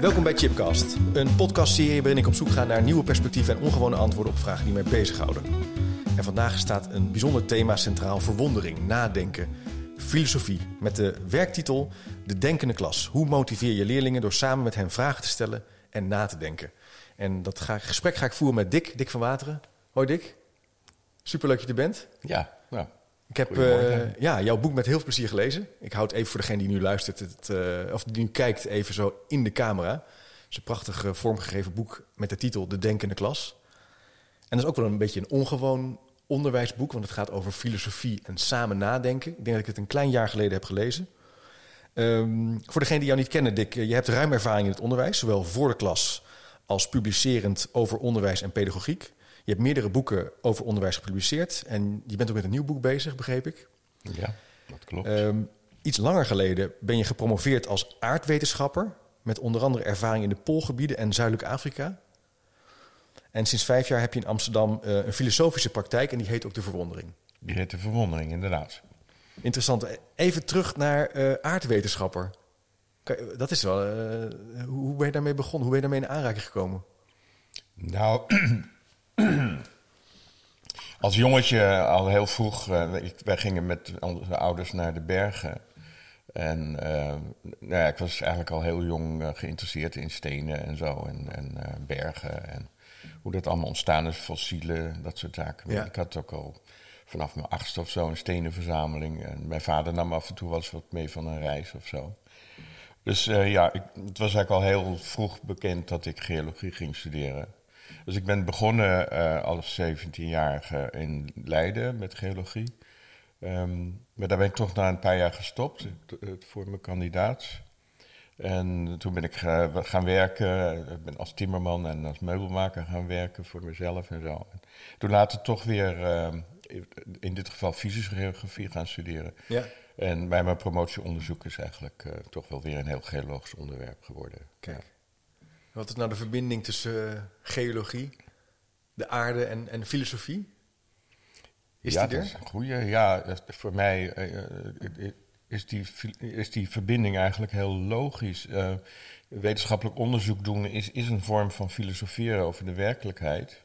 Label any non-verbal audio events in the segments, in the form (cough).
Welkom bij Chipcast, een podcastserie waarin ik op zoek ga naar nieuwe perspectieven en ongewone antwoorden op vragen die mij bezighouden. En vandaag staat een bijzonder thema centraal: verwondering, nadenken, filosofie. Met de werktitel De Denkende Klas. Hoe motiveer je leerlingen door samen met hen vragen te stellen en na te denken? En dat gesprek ga ik voeren met Dick, Dick van Wateren. Hoi Dick, superleuk dat je er bent. Ja, Ik heb eh, ja, jouw boek met heel veel plezier gelezen. Ik houd even voor degene die nu luistert, het, eh, of die nu kijkt, even zo in de camera. Het is een prachtig eh, vormgegeven boek met de titel De Denkende Klas. En dat is ook wel een beetje een ongewoon onderwijsboek, want het gaat over filosofie en samen nadenken. Ik denk dat ik het een klein jaar geleden heb gelezen. Ehm, voor degene die jou niet kennen, Dick, je hebt ruim ervaring in het onderwijs, zowel voor de klas als publicerend over onderwijs en pedagogiek. Je hebt meerdere boeken over onderwijs gepubliceerd en je bent ook met een nieuw boek bezig, begreep ik. ja, dat klopt. Ehm, iets langer geleden ben je gepromoveerd als aardwetenschapper, met onder andere ervaring in de Poolgebieden en Zuidelijk Afrika. En sinds vijf jaar heb je in Amsterdam eh, een filosofische praktijk en die heet ook De Verwondering. Die heet de verwondering, inderdaad. Interessant. Even terug naar eh, aardwetenschapper. Dat is wel. eh, hoe ben je daarmee begonnen? Hoe ben je daarmee in aanraking gekomen? Nou, (clears throat) (clears throat) als jongetje al heel vroeg, eh, wij gingen met onze ouders naar de bergen. En eh, nou ja, ik was eigenlijk al heel jong eh, geïnteresseerd in stenen en zo, en, en bergen. En hoe dat allemaal ontstaan is, fossielen, dat soort zaken. Ja. Ik had ook al vanaf mijn achtste of zo een stenenverzameling. En mijn vader nam af en toe wel eens wat mee van een reis of zo. Dus ja, ik, het was eigenlijk al heel vroeg bekend dat ik geologie ging studeren. Dus ik ben begonnen eh, als 17-jarige in Leiden met geologie. Ehm, maar daar ben ik toch na een paar jaar gestopt voor mijn kandidaat. En toen ben ik ga- gaan werken, ik ben als timmerman en als meubelmaker gaan werken voor mezelf en zo. En toen later toch weer, ehm, in dit geval fysische geografie gaan studeren. Ja. En bij mijn promotieonderzoek is eigenlijk eh, toch wel weer een heel geologisch onderwerp geworden. Kijk. Wat is nou de verbinding tussen eh, geologie, de aarde en, en filosofie? Is ja, die dat er? is een goeie. Ja, dat- voor mij eh, eh, is, die, is die verbinding eigenlijk heel logisch. Wetenschappelijk onderzoek doen is, is een vorm van filosoferen over de werkelijkheid.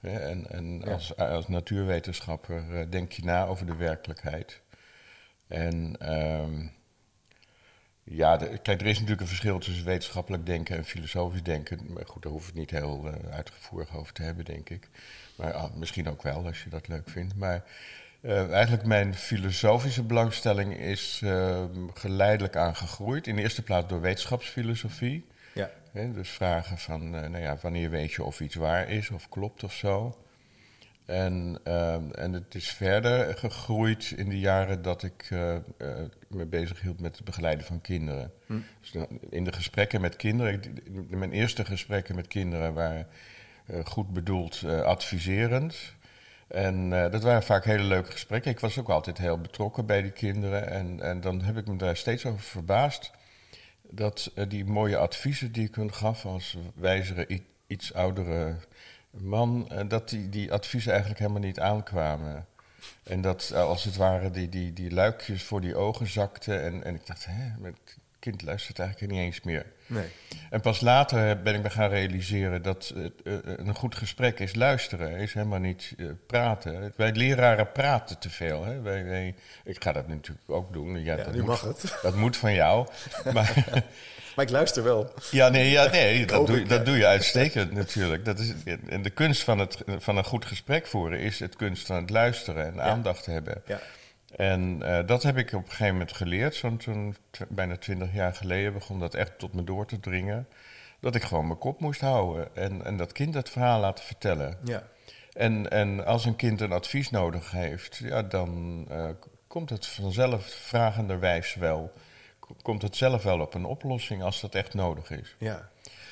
En en Ja. als, als natuurwetenschapper denk je na over de werkelijkheid. En ehm, ja, de- kijk, er is natuurlijk een verschil tussen wetenschappelijk denken en filosofisch denken. Maar goed, daar hoef ik het niet heel eh, uitgevoerig over te hebben, denk ik. Maar ah, misschien ook wel, als je dat leuk vindt. Maar eh, eigenlijk mijn filosofische belangstelling is eh, geleidelijk aangegroeid. In de eerste plaats door wetenschapsfilosofie. Ja. Dus vragen van, eh, nou ja, wanneer weet je of iets waar is of klopt of zo. En, ehm, en het is verder gegroeid in de jaren dat ik eh, me bezig hield met het begeleiden van kinderen. Dus dan in de gesprekken met kinderen, ik- mijn eerste gesprekken met kinderen waren eh, goed bedoeld adviserend. En dat waren vaak hele leuke gesprekken. Ik was ook altijd heel betrokken bij die kinderen. En, en dan heb ik me daar steeds over verbaasd dat die mooie adviezen die ik hun gaf als wijzere, iets oudere man, eh, dat die, die adviezen eigenlijk helemaal niet aankwamen. En dat eh, als het ware die, die, die luikjes voor die ogen zakten. En, en ik dacht, hè, het kind luistert eigenlijk niet eens meer. Nee. En pas later ben ik me gaan realiseren dat eh, een goed gesprek is luisteren, is helemaal niet praten. Wij leraren praten te veel. Hè? Wij, wij, ik ga dat natuurlijk ook doen. Ja, Ja, dat moet, mag het. Dat moet van jou. (laughs) Maar Maar ik luister wel. ja, nee, ja, nee dat, (laughs) doe, ik, dat ja. doe je uitstekend natuurlijk. Dat is, en de kunst van, het, van een goed gesprek voeren is het kunst van het luisteren en aandacht hebben. Ja. En eh, dat heb ik op een gegeven moment geleerd. Zo'n tw- bijna twintig jaar geleden begon dat echt tot me door te dringen. Dat ik gewoon mijn kop moest houden en, en dat kind het verhaal laten vertellen. Ja. En, en als een kind een advies nodig heeft, ja, dan eh, komt het vanzelf vragenderwijs wel. Komt het zelf wel op een oplossing als dat echt nodig is. Ja.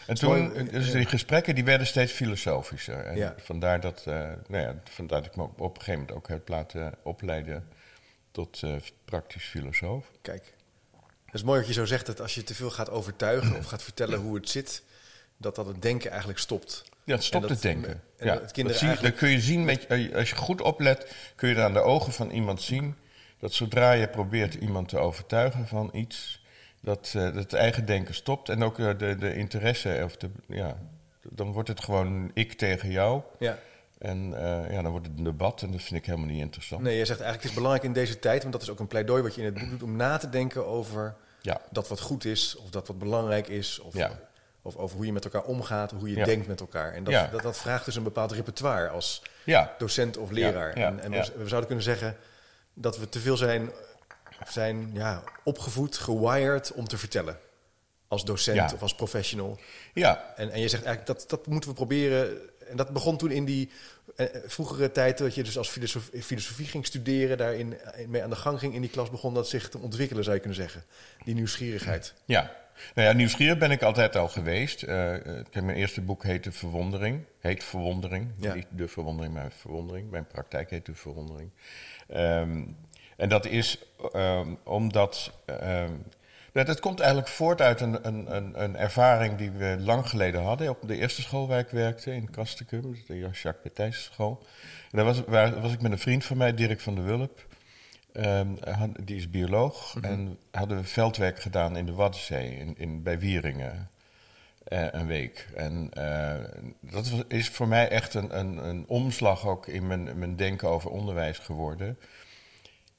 En toen, mooi, dus die gesprekken die werden steeds filosofischer. En Ja. vandaar, dat, eh, nou ja, vandaar dat ik me op, een gegeven moment ook heb laten opleiden tot eh, praktisch filosoof. Kijk. Het is mooi wat je zo zegt, dat als je te veel gaat overtuigen of gaat vertellen hoe het zit, dat dat het denken eigenlijk stopt. Ja, het stopt dat- het denken. en ja, dat kinderen dat zie, je- eigenlijk- dat kun je zien, met, als je goed oplet, kun je aan de ogen van iemand zien dat zodra je probeert iemand te overtuigen van iets, dat, eh, dat het eigen denken stopt en ook eh, de, de interesse, of de, ja, dan wordt het gewoon ik tegen jou. Ja. En eh, ja, dan wordt het een debat en dat vind ik helemaal niet interessant. Nee, je zegt eigenlijk het is belangrijk in deze tijd, want dat is ook een pleidooi wat je in het boek doet, om na te denken over Ja, dat wat goed is, of dat wat belangrijk is, of, Ja. of over hoe je met elkaar omgaat, hoe je Ja. denkt met elkaar. En dat, dat, dat vraagt dus een bepaald repertoire als docent of leraar. Ja, ja, en we zouden kunnen zeggen dat we te veel zijn, zijn ja, opgevoed, gewired om te vertellen. Als docent Ja. of als professional. ja, En, en je zegt eigenlijk dat, dat moeten we proberen. En dat begon toen in die eh, vroegere tijd dat je dus als filosof, filosofie ging studeren, daarin eh, mee aan de gang ging in die klas, begon dat zich te ontwikkelen, zou je kunnen zeggen. Die nieuwsgierigheid. Ja. Nou ja, nieuwsgierig ben ik altijd al geweest. Kijk, mijn eerste boek heette Verwondering. Heet Verwondering. Ja. Niet de verwondering, maar verwondering. Mijn praktijk heet de verwondering. Ehm, en dat is ehm, omdat... ehm, dat, het komt eigenlijk voort uit een, een, een, een ervaring die we lang geleden hadden. Op de eerste school waar ik werkte, in Kastekum. De Jacques Petijs school. En daar was, waar, was ik met een vriend van mij, Dirk van der Wulp. Die is bioloog. En hadden we veldwerk gedaan in de Waddenzee, in, in, bij Wieringen. Eh, een week. En eh, dat is voor mij echt een, een, een omslag ook in mijn, mijn denken over onderwijs geworden.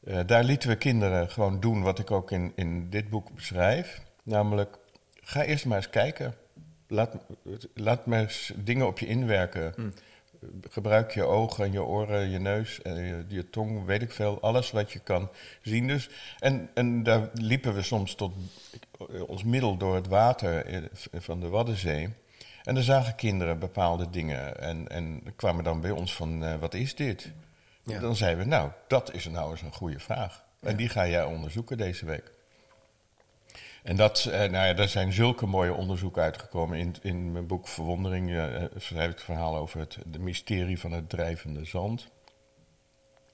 Eh, daar lieten we kinderen gewoon doen wat ik ook in, in dit boek beschrijf. Namelijk, ga eerst maar eens kijken. Laat, laat maar eens dingen op je inwerken. Gebruik je ogen, en je oren, je neus, en je, je tong, weet ik veel. Alles wat je kan zien dus. En, en daar liepen we soms tot eh, ons middel door het water eh, van de Waddenzee. En dan zagen kinderen bepaalde dingen. En, en kwamen dan bij ons van, eh, wat is dit? Ja. Dan zeiden we, nou, dat is nou eens een goede vraag. En die ga jij onderzoeken deze week. En dat, eh, nou ja, daar zijn zulke mooie onderzoeken uitgekomen. In, in mijn boek Verwondering eh, schrijf ik het verhaal over het de mysterie van het drijvende zand.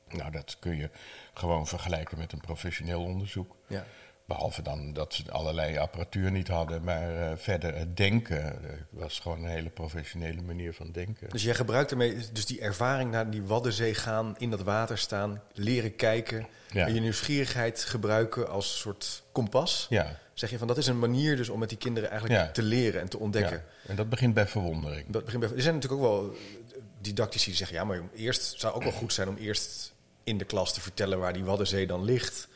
Nou, dat kun je gewoon vergelijken met een professioneel onderzoek. Ja. Behalve dan dat ze allerlei apparatuur niet hadden. Maar eh, verder het denken eh, was gewoon een hele professionele manier van denken. Dus jij gebruikt ermee dus die ervaring naar die Waddenzee gaan, in dat water staan, leren kijken, Ja. en je nieuwsgierigheid gebruiken als soort kompas. Ja, Zeg je van dat is een manier dus om met die kinderen eigenlijk Ja. te leren en te ontdekken. ja. En dat begint bij verwondering. Dat begint bij, er zijn natuurlijk ook wel didactici die zeggen... ja, maar eerst zou ook wel goed zijn om eerst in de klas te vertellen... waar die Waddenzee dan ligt.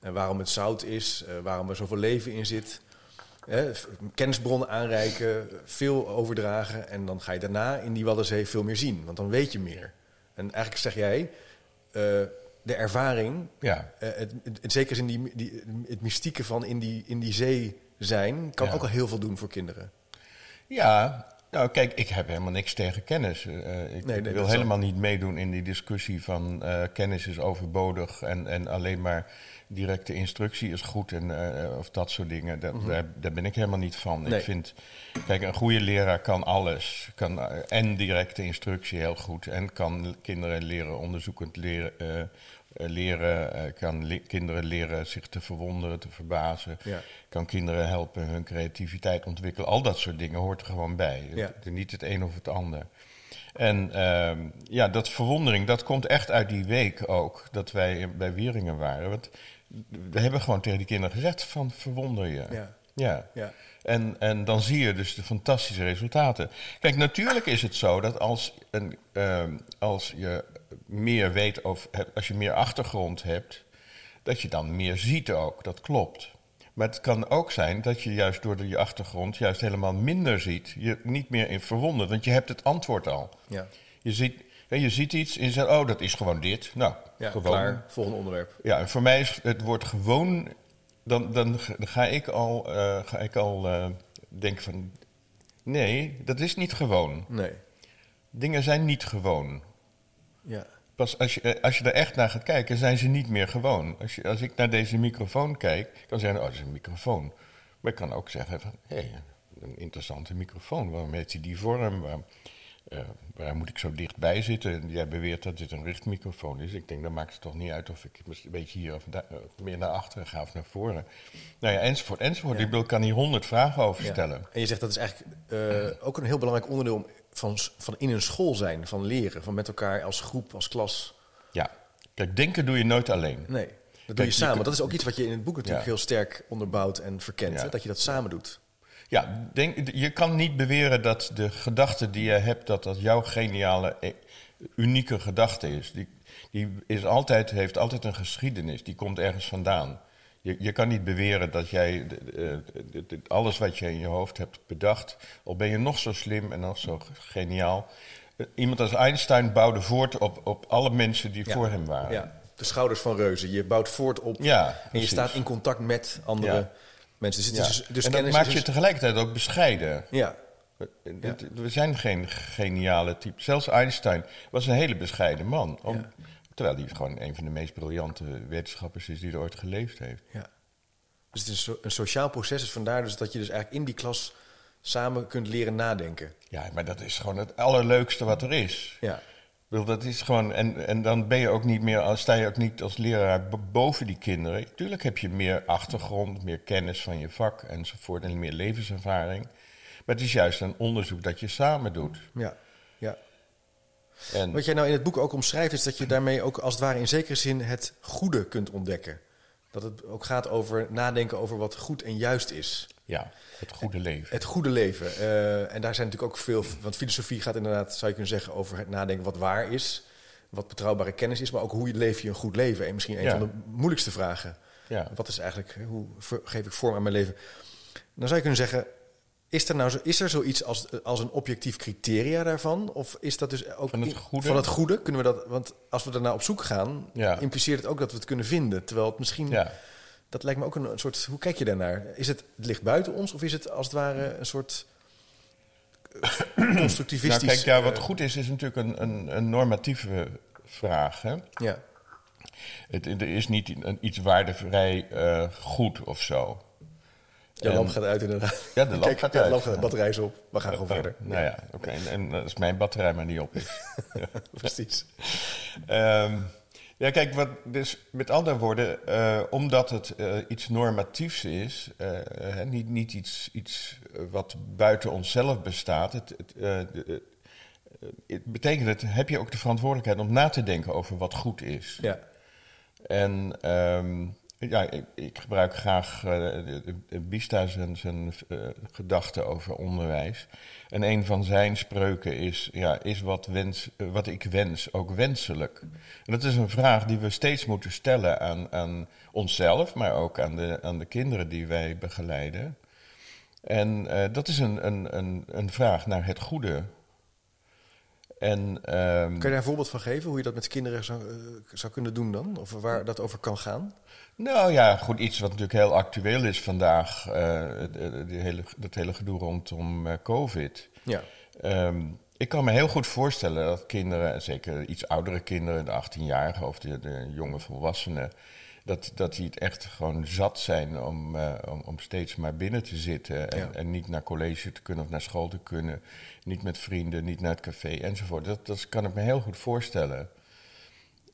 En waarom het zout is, eh, waarom er zoveel leven in zit. Hè, kennisbronnen aanreiken, veel overdragen... en dan ga je daarna in die Waddenzee veel meer zien. Want dan weet je meer. En eigenlijk zeg jij... eh, de ervaring, Ja, eh, het, het, zeker in die, die, het mystieke van in die, in die zee zijn... kan Ja. ook al heel veel doen voor kinderen. Ja, nou kijk, ik heb helemaal niks tegen kennis. Eh, ik nee, wil helemaal niet meedoen in die discussie van eh, kennis is overbodig en, en alleen maar directe instructie is goed en eh, of dat soort dingen. Daar, daar, daar ben ik helemaal niet van. Mhm. Nee. Ik vind, kijk, een goede leraar kan alles. Kan eh, en directe instructie heel goed en kan kinderen leren onderzoekend leren. eh, leren kan le- kinderen leren zich te verwonderen, te verbazen Ja. kan kinderen helpen hun creativiteit ontwikkelen. Al dat soort dingen hoort er gewoon bij. Ja. Het- Niet het een of het ander. En ehm, ja, dat verwondering, dat komt echt uit die week ook, dat wij bij Wieringen waren. Want we hebben gewoon tegen die kinderen gezegd van verwonder je. Ja. ja. Ja. En, en dan zie je dus de fantastische resultaten. Kijk, natuurlijk is het zo dat als, een, ehm, als je meer weet of als je meer achtergrond hebt, dat je dan meer ziet ook. Dat klopt. Maar het kan ook zijn dat je juist door de, je achtergrond juist helemaal minder ziet. Je niet meer in verwonderd, want je hebt het antwoord al. Ja. Je ziet, hè, je ziet iets en je zegt, oh, dat is gewoon dit. Nou, Ja, gewoon. klaar. Volgende onderwerp. Ja, en voor mij is het woord gewoon, dan, dan ga- ik al, eh, ga ik al eh, denken van, nee, dat is niet gewoon. Nee. Dingen zijn niet gewoon. Ja. pas als je, eh, als je er echt naar gaat kijken, zijn ze niet meer gewoon. Als, je, als ik naar deze microfoon kijk, kan zeggen, oh, dat is een microfoon. Maar ik kan ook zeggen van, hé, hey, een interessante microfoon. Waarom heeft hij die vorm? Waarom, eh, waar moet ik zo dichtbij zitten? En jij beweert dat dit een richtmicrofoon is. Ik denk, dan maakt het toch niet uit of ik een beetje hier of, daar, of meer naar achteren ga of naar voren. Nou ja, enzovoort, enzovoort. Ja. Ik bedoel, kan hier honderd vragen over Ja. stellen. En je zegt dat is eigenlijk eh, ook een heel belangrijk onderdeel van, van in een school zijn, van leren, van met elkaar als groep, als klas. Ja. Kijk, denken doe je nooit alleen. Nee, dat doe je samen. Dat is ook iets wat je in het boek natuurlijk Ja. heel sterk onderbouwt en verkent. Ja. Hè? Dat je dat samen doet. Ja, denk, je kan niet beweren dat de gedachte die je hebt, dat dat jouw geniale, eh, unieke gedachte is. Die, die is altijd, heeft altijd een geschiedenis, die komt ergens vandaan. Je, je kan niet beweren dat jij de- alles wat je in je hoofd hebt bedacht, al ben je nog zo slim en nog zo geniaal. eh, Iemand als Einstein bouwde voort op, op alle mensen die Ja. voor hem waren. Ja. De schouders van reuzen. Je bouwt voort op Ja, en je staat in contact met andere Ja. Mensen. Dus, het is dus, en dat maakt je dus- tegelijkertijd ook bescheiden. Ja, We zijn geen geniale type. Zelfs Einstein was een hele bescheiden man. Om- Ja. Terwijl hij gewoon een van de meest briljante wetenschappers is die er ooit geleefd heeft. ja. Dus het is een, so- een sociaal proces. Dus vandaar dus dat je dus eigenlijk in die klas samen kunt leren nadenken. Ja, maar dat is gewoon het allerleukste wat er is. Ja, bedoel, dat is gewoon, en, en dan ben je ook niet meer, sta je ook niet als leraar bo- boven die kinderen. Tuurlijk heb je meer achtergrond, meer kennis van je vak enzovoort en meer levenservaring. Maar het is juist een onderzoek dat je samen doet. ja, ja. En, Wat jij nou in het boek ook omschrijft, is dat je daarmee ook als het ware in zekere zin het goede kunt ontdekken. Dat het ook gaat over nadenken over wat goed en juist is. Ja, het goede leven. Het goede leven. Eh, en daar zijn natuurlijk ook veel. Want filosofie gaat inderdaad, zou je kunnen zeggen, over het nadenken wat waar is. Wat betrouwbare kennis is, maar ook hoe leef je een goed leven. En misschien een Ja. van de moeilijkste vragen. Ja. Wat is eigenlijk, hoe geef ik vorm aan mijn leven? Dan zou je kunnen zeggen, is er nou zo, is er zoiets als, als een objectief criteria daarvan? Of is dat dus ook Van het goede? van het goede? Kunnen we dat, want als we naar op zoek gaan, Ja. impliceert het ook dat we het kunnen vinden. Terwijl het misschien, Ja. Dat lijkt me ook een, een soort, hoe kijk je daarnaar? Is het, het ligt buiten ons of is het als het ware een soort eh, constructivistisch... Nou, kijk, ja, wat eh, goed is, is natuurlijk een, een, een normatieve vraag. Hè? ja, Het, er is niet een, iets waardevrij eh, goed of zo. de En- lamp gaat uit inderdaad. Ja, de lamp gaat ja, de lamp uit, batterij is op. We gaan gewoon verder. Nou ja, oké. En, en als mijn batterij maar niet op is. (laughs) Precies. Ehm, ja, kijk, wat, dus met andere woorden, eh, omdat het eh, iets normatiefs is, eh, niet, niet iets, iets wat buiten onszelf bestaat, het, het, het betekent het, heb je ook de verantwoordelijkheid om na te denken over wat goed is. Ja, En ehm, ja, ik, ik gebruik graag de Bista zijn, zijn eh, gedachten over onderwijs. En een van zijn spreuken is, ja, is wat, wens, eh, wat ik wens ook wenselijk? En dat is een vraag die we steeds moeten stellen aan, aan onszelf, maar ook aan de, aan de kinderen die wij begeleiden. En dat is een, een, een, een vraag naar het goede. En, ehm, Kan je daar een voorbeeld van geven hoe je dat met kinderen zou, eh, zou kunnen doen dan? Of waar dat over kan gaan? Nou ja, goed, iets wat natuurlijk heel actueel is vandaag, het, het hele, dat hele gedoe rondom COVID. Ja, Ehm, ik kan me heel goed voorstellen dat kinderen, en zeker iets oudere kinderen, de 18-jarigen of de, de jonge volwassenen, dat, dat die het echt gewoon zat zijn om, eh, om, om steeds maar binnen te zitten en, Ja. en niet naar college te kunnen of naar school te kunnen, niet met vrienden, niet naar het café enzovoort. Dat, dat kan ik me heel goed voorstellen.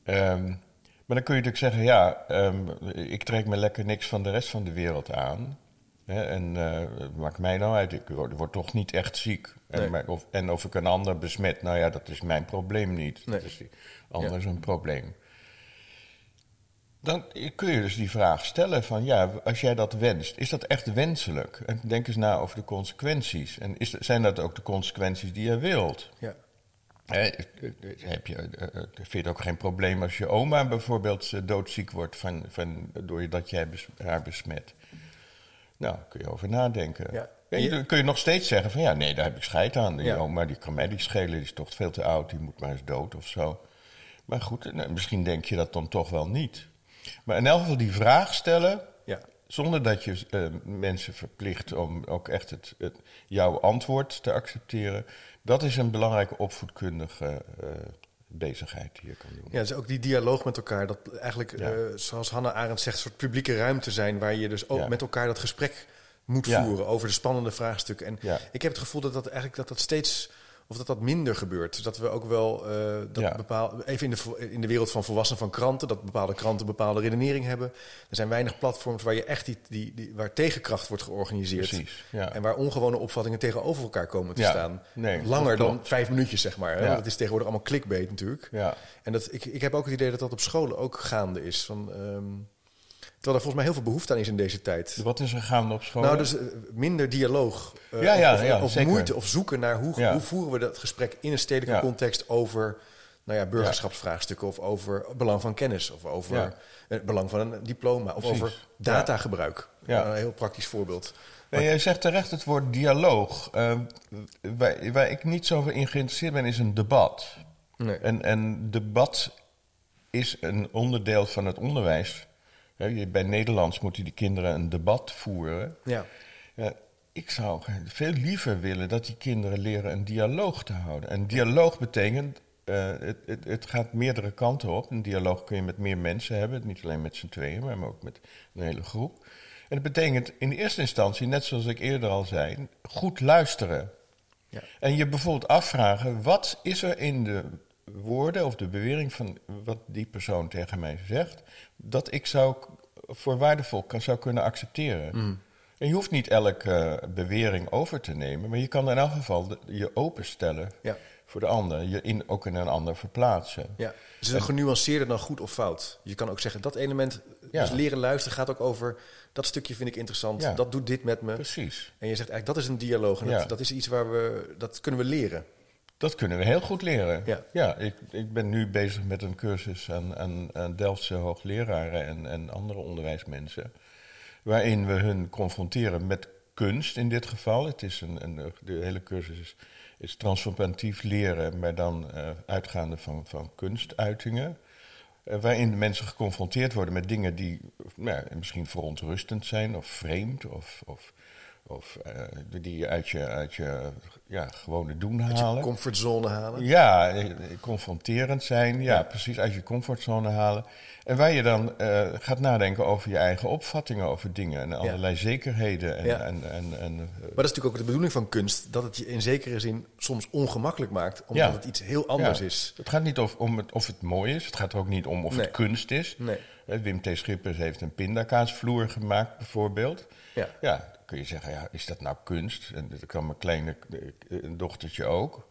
Ehm, maar dan kun je natuurlijk zeggen, ja, ehm, ik trek me lekker niks van de rest van de wereld aan. Hè, en het maakt mij nou uit, ik word, word toch niet echt ziek. En, maar of, en of ik een ander besmet, nou ja, dat is mijn probleem niet. Nee. Dat is die ander een probleem. Dan kun je dus die vraag stellen van, ja, als jij dat wenst, is dat echt wenselijk? En denk eens na over de consequenties. En is, zijn dat ook de consequenties die je wilt? ja, heb je, eh, eh, vind je het ook geen probleem als je oma bijvoorbeeld eh, doodziek wordt van, van, doordat jij bes- haar besmet? Nou, kun je over nadenken. Ja. En dan kun je nog steeds zeggen van ja, nee, daar heb ik scheid aan. Die Ja. oma die kan mij niet schelen, die is toch veel te oud, die moet maar eens dood of zo. Maar goed, eh, misschien denk je dat dan toch wel niet. Maar in elk geval die vraag stellen, ja, zonder dat je eh, mensen verplicht om ook echt het, het, jouw antwoord te accepteren. Dat is een belangrijke opvoedkundige eh, bezigheid die je kan doen. Ja, dus ook die dialoog met elkaar. Dat eigenlijk, Ja. eh, zoals Hannah Arendt zegt, een soort publieke ruimte zijn... waar je dus ook Ja. met elkaar dat gesprek moet voeren over de spannende vraagstukken. En ik heb het gevoel dat dat eigenlijk dat dat steeds... of dat dat minder gebeurt. Dat we ook wel eh, dat Ja. bepaal, even in de, in de wereld van volwassenen van kranten... dat bepaalde kranten bepaalde redenering hebben. Er zijn weinig platforms waar je echt die, die, die, waar tegenkracht wordt georganiseerd. Precies, ja. En waar ongewone opvattingen tegenover elkaar komen te Ja. staan. Nee, Langer dan vijf minuutjes, zeg maar. hè. Dat is tegenwoordig allemaal clickbait natuurlijk. Ja, En dat, ik, ik heb ook het idee dat dat op scholen ook gaande is. Van, ehm, terwijl er volgens mij heel veel behoefte aan is in deze tijd. wat is er gaande op school? Nou, dus eh, minder dialoog. eh, Ja, ja, of, ja, of zeker. moeite of zoeken naar hoe, hoe voeren we dat gesprek in een stedelijke context over nou ja, burgerschapsvraagstukken of over belang van kennis of over het belang van een diploma of Precies. over datagebruik. Ja. Een heel praktisch voorbeeld. Nee, jij zegt terecht het woord dialoog. Eh, waar, waar ik niet zo in geïnteresseerd ben, is een debat. Nee. En, en debat is een onderdeel van het onderwijs. Bij Nederlands moeten die kinderen een debat voeren. Ja. Ja, ik zou veel liever willen dat die kinderen leren een dialoog te houden. En dialoog betekent, eh, het, het, het gaat meerdere kanten op. Een dialoog kun je met meer mensen hebben, niet alleen met z'n tweeën, maar ook met een hele groep. En het betekent in eerste instantie, net zoals ik eerder al zei, goed luisteren. Ja. En je bijvoorbeeld afvragen, wat is er in de woorden of de bewering van wat die persoon tegen mij zegt, dat ik zou voor waardevol kan, zou kunnen accepteren. En je hoeft niet elke eh, bewering over te nemen, maar je kan in elk geval de- je openstellen Ja. voor de ander, je in, ook in een ander verplaatsen. Ja. Dus het een genuanceerder dan goed of fout. Je kan ook zeggen, dat element, Ja. dus leren luisteren gaat ook over... dat stukje vind ik interessant, Ja. dat doet dit met me. Precies. En je zegt eigenlijk, dat is een dialoog. En dat, dat is iets waar we, dat kunnen we leren. Dat kunnen we heel goed leren. Ja. ik, ik ben nu bezig met een cursus aan, aan, aan Delftse hoogleraren en, en andere onderwijsmensen. Waarin we hun confronteren met kunst in dit geval. Het is een, een, de hele cursus is, is transformatief leren, maar dan eh, uitgaande van, van kunstuitingen. Eh, waarin de mensen geconfronteerd worden met dingen die nou, misschien verontrustend zijn of vreemd of, of, of eh, die je uit je, uit je ja, gewone doen Uit je halen. comfortzone halen. Ja, eh, confronterend zijn. Ja, precies, uit je comfortzone halen. En waar je dan eh, gaat nadenken over je eigen opvattingen over dingen. En allerlei zekerheden. En, Ja. en, en, en, Maar dat is natuurlijk ook de bedoeling van kunst. Dat het je in zekere zin soms ongemakkelijk maakt. Omdat het iets heel anders is. Het gaat niet of, om het, of het mooi is. Het gaat er ook niet om of Nee. het kunst is. Nee. Wim T. Schippers heeft een pindakaasvloer gemaakt, bijvoorbeeld. Ja. Ja, kun je zeggen, ja, is dat nou kunst? En dat kan mijn kleine dochtertje ook.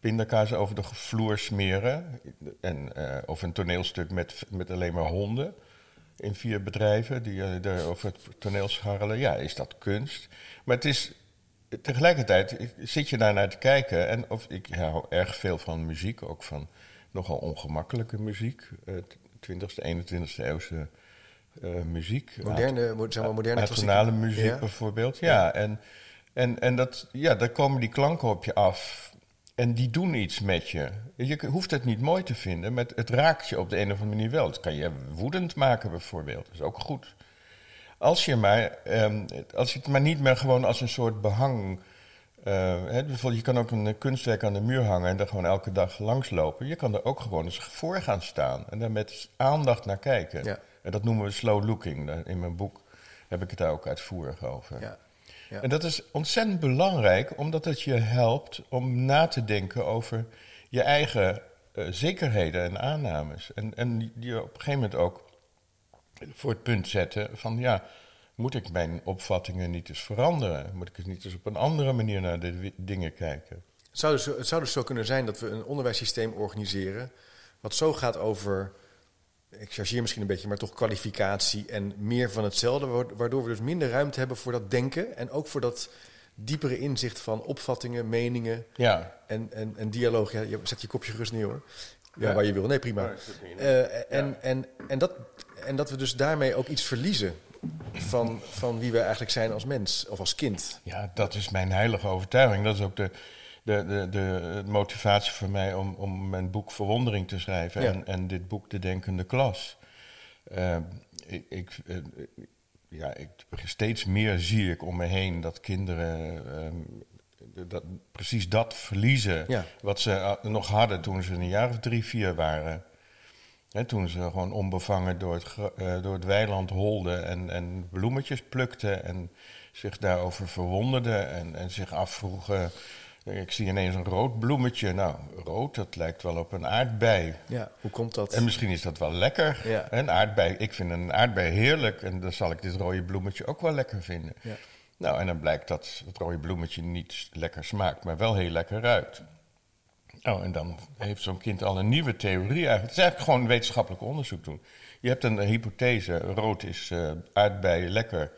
Pindakaas over de vloer smeren. En, eh, of een toneelstuk met, met alleen maar honden. In vier bedrijven die daar over het toneel scharrelen. Ja, is dat kunst? Maar het is... Tegelijkertijd zit je daar naar te kijken. En of, ik hou erg veel van muziek. Ook van nogal ongemakkelijke muziek. eh, 20e, 21e eeuwse muziek. Moderne, mo- zeg maar moderne klassieke- muziek Ja. bijvoorbeeld, ja. En, en, en dat, ja, daar komen die klanken op je af. En die doen iets met je. Je hoeft het niet mooi te vinden, maar het, raakt je op de een of andere manier wel. Het kan je woedend maken bijvoorbeeld, dat is ook goed. Als je, maar, ehm, als je het maar niet meer gewoon als een soort behang... eh, bijvoorbeeld, je kan ook een kunstwerk aan de muur hangen en daar gewoon elke dag langslopen. Je kan er ook gewoon eens voor gaan staan en daar met aandacht naar kijken. Ja. En dat noemen we slow looking. In mijn boek heb ik het daar ook uitvoerig over. Ja. Ja. En dat is ontzettend belangrijk, omdat het je helpt om na te denken over je eigen eh, zekerheden en aannames. En, en die- die op een gegeven moment ook voor het punt zetten van ja, moet ik mijn opvattingen niet eens veranderen? Moet ik eens niet eens op een andere manier naar de dingen kijken? Het zou, dus, het zou dus zo kunnen zijn dat we een onderwijssysteem organiseren. wat zo gaat over. Ik chargeer misschien een beetje, maar toch kwalificatie en meer van hetzelfde. wa- Waardoor we dus minder ruimte hebben voor dat denken. En ook voor dat diepere inzicht van opvattingen, meningen Ja, en, en, en dialoog. Ja, je zet je kopje gerust neer hoor. Ja, Ja. waar je wil. Nee, prima. Eh, en, en, en, dat, en dat we dus daarmee ook iets verliezen van, van wie we eigenlijk zijn als mens of als kind. Ja, dat is mijn heilige overtuiging. Dat is ook de, de, de, de motivatie voor mij om, om mijn boek Verwondering te schrijven Ja. en, en dit boek De Denkende Klas. Eh, ik, ik, eh, ja, ik, steeds meer zie ik om me heen dat kinderen ehm, dat, precies dat verliezen Ja. wat ze eh, nog hadden toen ze een jaar of drie, vier waren. Hè, toen ze gewoon onbevangen door het, eh, door het weiland holden en, en bloemetjes plukten en zich daarover verwonderden en, en zich afvroegen. Ik zie ineens een rood bloemetje. Nou, rood, dat lijkt wel op een aardbei. Ja, hoe komt dat? En misschien is dat wel lekker. Ja. Een aardbei, ik vind een aardbei heerlijk en dan zal ik dit rode bloemetje ook wel lekker vinden. Ja. Nou, en dan blijkt dat het rode bloemetje niet lekker smaakt, maar wel heel lekker ruikt. Nou, en dan heeft zo'n kind al een nieuwe theorie eigenlijk. Het is eigenlijk gewoon wetenschappelijk onderzoek doen. Je hebt een hypothese, rood is eh aardbei lekker.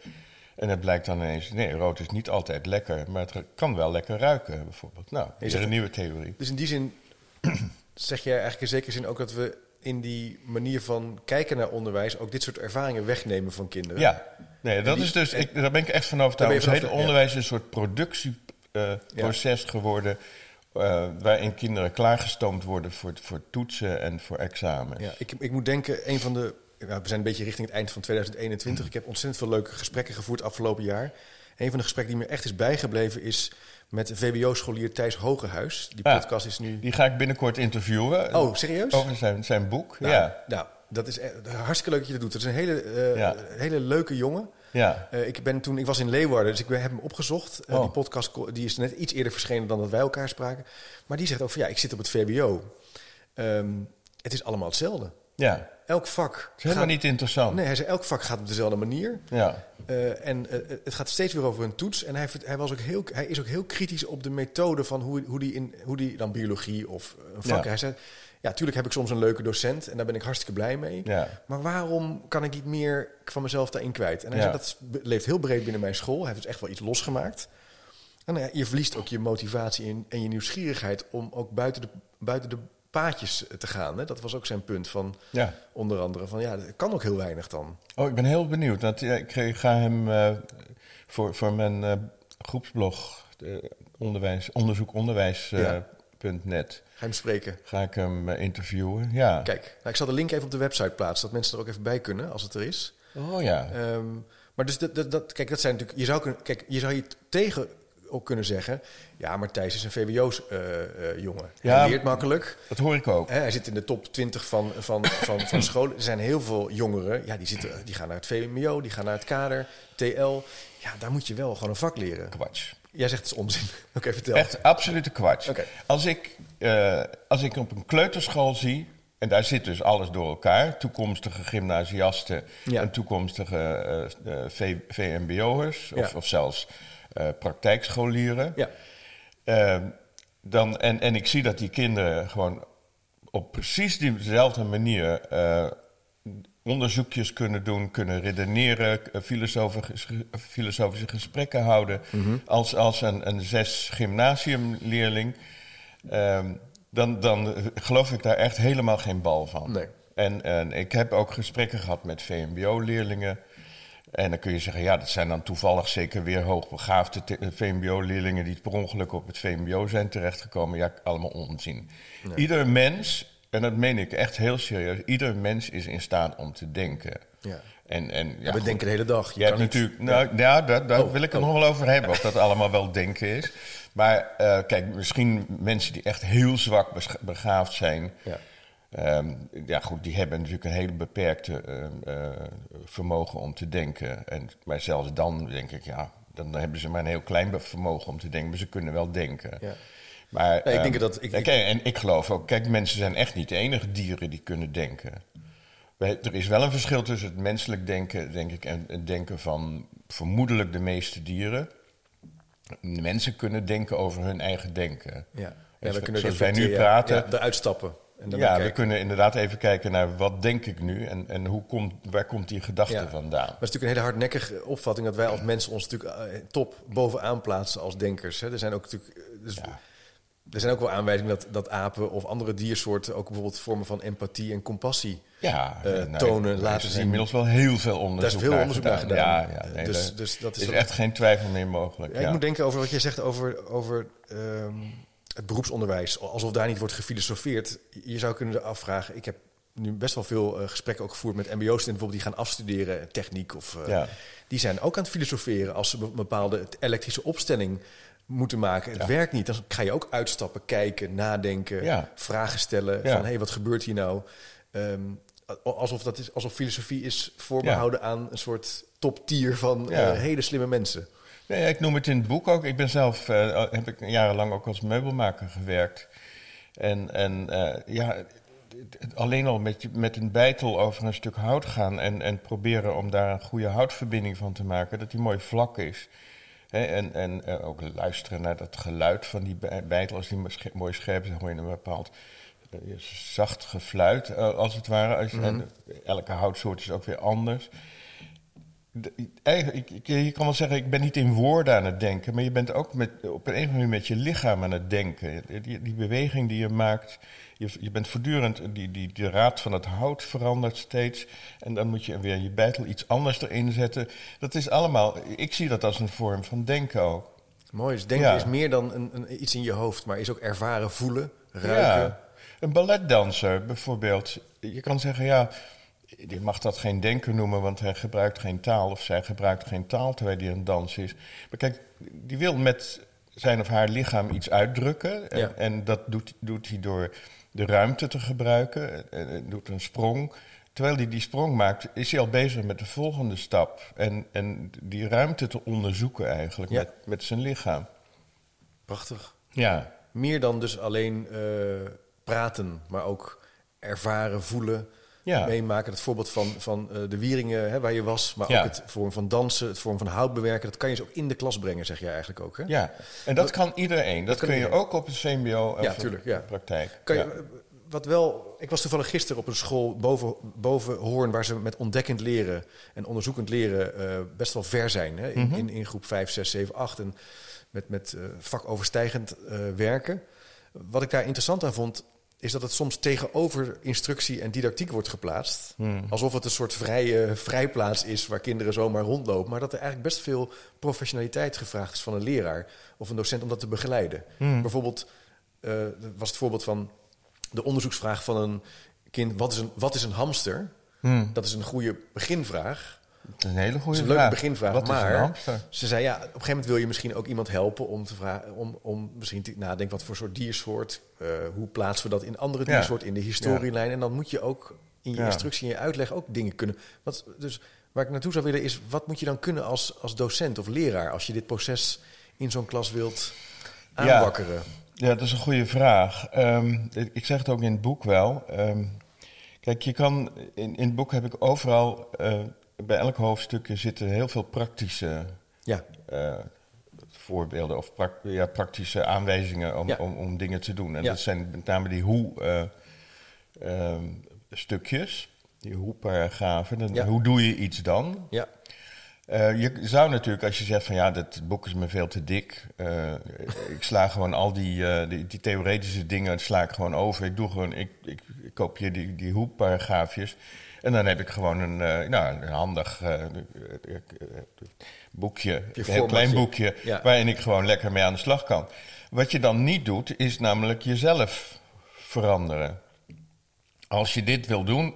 En het blijkt dan ineens, nee, rood is niet altijd lekker, maar het kan wel lekker ruiken bijvoorbeeld. Nou, is er een nieuwe theorie. Dus in die zin (clears throat) zeg jij eigenlijk in zekere zin ook dat we in die manier van kijken naar onderwijs ook dit soort ervaringen wegnemen van kinderen. Ja, nee, dat die- is dus, ik, daar ben ik echt van overtuigd. Het hele onderwijs is een soort productieproces geworden. eh, waarin kinderen klaargestoomd worden voor, voor toetsen en voor examens. Ja, ik, ik moet denken, een van de. We zijn een beetje richting het eind van 2021. Ik heb ontzettend veel leuke gesprekken gevoerd afgelopen jaar. Een van de gesprekken die me echt is bijgebleven is met VWO-scholier Thijs Hogehuis. Die Ja. podcast is nu. Die ga ik binnenkort interviewen. Oh, serieus? Over zijn, zijn boek. Nou, ja. Nou, dat is echt hartstikke leuk dat je dat doet. Het is een hele, eh, Ja. hele leuke jongen. ja. Eh, ik, ben toen, ik was in Leeuwarden, dus ik ben- heb hem opgezocht. Eh, Oh. Die podcast die is net iets eerder verschenen dan dat wij elkaar spraken. Maar die zegt ook van ja, ik zit op het VWO. Ehm, het is allemaal hetzelfde. Ja. Elk vak. Het is helemaal gaat- niet interessant. Nee, hij zei elk vak gaat op dezelfde manier. Ja. Eh, en eh, het gaat steeds weer over een toets. En hij, hij, was ook heel, hij is ook heel kritisch op de methode van hoe, hoe, die, in, hoe die dan biologie of een vak. Ja. Hij zei, ja, tuurlijk heb ik soms een leuke docent en daar ben ik hartstikke blij mee. Ja. Maar waarom kan ik niet meer van mezelf daarin kwijt? En hij Ja. zei, dat leeft heel breed binnen mijn school. Hij heeft dus echt wel iets losgemaakt. En nou ja, je verliest ook je motivatie en, en je nieuwsgierigheid om ook buiten de, buiten de paadjes te gaan. Hè? Dat was ook zijn punt van ja. onder andere van ja, er kan ook heel weinig dan. Oh, ik ben heel benieuwd. Want, ja, ik ga hem eh, voor, voor mijn eh, groepsblog, eh, onderwijs, onderzoekonderwijs.net, Ga hem spreken? ga ik hem interviewen. Ja. Kijk, nou, ik zal de link even op de website plaatsen, dat mensen er ook even bij kunnen als het er is. Oh ja. Ehm, maar dus dat, dat, dat, kijk, dat zijn natuurlijk. Je zou, kunnen, kijk, je zou je tegen ook kunnen zeggen. Ja, maar Thijs is een VWO's-jongen. Ja. Hij leert makkelijk. Dat hoor ik ook. Hè, hij zit in de top 20 van, van, van, van (coughs) scholen. Er zijn heel veel jongeren. Ja, die, zitten, die gaan naar het VMBO, die gaan naar het kader, TL. Ja, daar moet je wel gewoon een vak leren. Kwats. Jij zegt het is onzin. (laughs) Oké, vertel. Echt absolute kwats. Oké. Als, ik, eh, als ik op een kleuterschool zie, en daar zit dus alles door elkaar, toekomstige gymnasiasten Ja. en toekomstige eh, eh, VMBO'ers, of, Ja. of zelfs eh, praktijkscholieren. Ja, Eh, dan, en, en ik zie dat die kinderen gewoon op precies diezelfde manier eh, onderzoekjes kunnen doen, kunnen redeneren, eh, filosofische, filosofische gesprekken houden, als, als een, een zes gymnasiumleerling. Ehm, dan, dan geloof ik daar echt helemaal geen bal van. Nee. En, en ik heb ook gesprekken gehad met VMBO-leerlingen. En dan kun je zeggen, ja, dat zijn dan toevallig zeker weer hoogbegaafde te- VMBO-leerlingen die per ongeluk op het VMBO zijn terechtgekomen. Ja, allemaal onzin. Ieder mens, en dat meen ik echt heel serieus, ieder mens is in staat om te denken. ja. En, en, ja, we goed, denken de hele dag. Je hebt natuurlijk, nou ja, daar, daar Oh, wil ik het oh. nog wel over hebben, of dat allemaal wel denken is. Maar eh, kijk, misschien mensen die echt heel zwak begaafd zijn, Ja. Ehm, ja, goed, die hebben natuurlijk een hele beperkte ehm, eh, vermogen om te denken. En, maar zelfs dan denk ik, ja, dan hebben ze maar een heel klein vermogen om te denken, maar ze kunnen wel denken. Ja. Maar Nee, ik denk ehm, dat- ik- kijk, en ik geloof ook, kijk, mensen zijn echt niet de enige dieren die kunnen denken. Wij- Er is wel een verschil tussen het menselijk denken, denk ik, en het denken van vermoedelijk de meeste dieren. Mensen kunnen denken over hun eigen denken. Ja. Dus Ja, we kunnen zoals wij nu praten, Ja, eruit stappen. En ja, we kunnen inderdaad even kijken naar wat denk ik nu en, en hoe komt, waar komt die gedachte Ja. vandaan. Maar het is natuurlijk een hele hardnekkige opvatting dat wij als mensen ons natuurlijk eh, top bovenaan plaatsen als denkers. Hè. Er zijn ook natuurlijk. eh, Dus Ja. Er zijn ook wel aanwijzingen dat, dat apen of andere diersoorten ook bijvoorbeeld vormen van empathie en compassie. Ja, nou, tonen, er laten is zien. inmiddels wel heel veel onderzoek Daar is veel naar onderzoek naar gedaan. Ja, ja, nee, dus, dus dat is, echt geen twijfel meer mogelijk. Ja, Ja, Ik moet denken over wat je zegt over, over ehm, het beroepsonderwijs. Alsof daar niet wordt gefilosofeerd. Je zou kunnen afvragen. Ik heb nu best wel veel eh, gesprekken ook gevoerd met MBO-studenten bijvoorbeeld die gaan afstuderen techniek of. eh, Ja. Die zijn ook aan het filosoferen als ze een bepaalde elektrische opstelling moeten maken. Het Ja. werkt niet. Dan ga je ook uitstappen, kijken, nadenken, Ja. vragen stellen. Van hé, hey, wat gebeurt hier nou? Ehm, alsof, dat is, alsof filosofie is voorbehouden aan een soort top-tier van Ja. eh, hele slimme mensen. Nee, ik noem het in het boek ook. Ik ben zelf, eh, heb ik jarenlang ook als meubelmaker gewerkt. En, en eh, ja, alleen al met, met een bijtel over een stuk hout gaan en, en proberen om daar een goede houtverbinding van te maken, dat die mooi vlak is. En en eh, ook luisteren naar dat geluid van die bij- bijtel, als die mooi scherp is, hoor je een bepaald zacht gefluit, als het ware. Als, en elke houtsoort is ook weer anders. De- Eigenlijk, ik, je kan wel zeggen, ik ben niet in woorden aan het denken, maar je bent ook met, op een of andere manier met je lichaam aan het denken. Die, die beweging die je maakt, je, je bent voortdurend, die, die, die raad van het hout verandert steeds. En dan moet je weer je bijtel iets anders erin zetten. Dat is allemaal, ik zie dat als een vorm van denken ook. Mooi, dus denken Ja. is meer dan een, een, iets in je hoofd, maar is ook ervaren, voelen, ruiken. Ja, een balletdanser bijvoorbeeld. Je kan zeggen, ja, je mag dat geen denken noemen, want hij gebruikt geen taal of zij gebruikt geen taal terwijl hij een dans is. Maar kijk, die wil met zijn of haar lichaam iets uitdrukken. En, Ja. en dat doet, doet hij door de ruimte te gebruiken. En, en doet een sprong. Terwijl hij die sprong maakt, is hij al bezig met de volgende stap. En, en die ruimte te onderzoeken eigenlijk Ja. met, met zijn lichaam. Prachtig. Ja, Meer dan dus alleen eh, praten, maar ook ervaren, voelen, ja. meemaken. Het voorbeeld van, van eh, de Wieringen, hè, waar je was, maar Ja. ook het vorm van dansen, het vorm van hout bewerken. Dat kan je dus ook in de klas brengen, zeg jij eigenlijk ook. Hè? Ja, en dat kan iedereen. Dat, kun je ook op het VMBO of Ja, tuurlijk, ja. de praktijk. Kan je, eh, Wat wel, ik was toevallig gisteren op een school boven, boven Hoorn, waar ze met ontdekkend leren en onderzoekend leren eh, best wel ver zijn. Hè? In, Mhm. in, in groep 5, 6, 7, 8 en met, met eh, vakoverstijgend eh, werken. Wat ik daar interessant aan vond, is dat het soms tegenover instructie en didactiek wordt geplaatst. Hmm. Alsof het een soort vrije vrijplaats is waar kinderen zomaar rondlopen. Maar dat er eigenlijk best veel professionaliteit gevraagd is van een leraar of een docent om dat te begeleiden. Hmm. Bijvoorbeeld eh, was het voorbeeld van de onderzoeksvraag van een kind: wat is een, wat is een hamster? Hmm. Dat is een goede beginvraag. Dat is een hele goede is een leuke vraag. beginvraag. Wat is maar een hamster? ze zei ja, op een gegeven moment wil je misschien ook iemand helpen om te vragen, om, om misschien te nadenken wat voor soort diersoort, eh, hoe plaatsen we dat in andere Ja. diersoorten in de historielijn. En dan moet je ook in je instructie en je uitleg ook dingen kunnen. Wat, dus waar ik naartoe zou willen is, wat moet je dan kunnen als, als docent of leraar als je dit proces in zo'n klas wilt aanwakkeren? Ja, dat is een goede vraag. Ehm, ik- ik zeg het ook in het boek wel. Ehm, kijk, je kan, in, in het boek heb ik overal, eh, bij elk hoofdstukje zitten heel veel praktische Ja, eh, voorbeelden of ja, praktische aanwijzingen om, Ja. om, om dingen te doen. En dat zijn met name die hoe-stukjes, die hoe-paragrafen. Dan- Ja. Hoe doe je iets dan? ja, Eh, je zou natuurlijk, als je zegt van ja, dat boek is me veel te dik. eh, ik sla gewoon al die, eh, die, die theoretische dingen sla ik gewoon over. Ik doe gewoon, ik, ik, ik kopieer die, die hoepparagraafjes. En dan heb ik gewoon een, eh, nou, een handig eh, eh, boekje, een heel klein boekje, Ja. waarin ik gewoon lekker mee aan de slag kan. Wat je dan niet doet, is namelijk jezelf veranderen. Als je dit wil doen,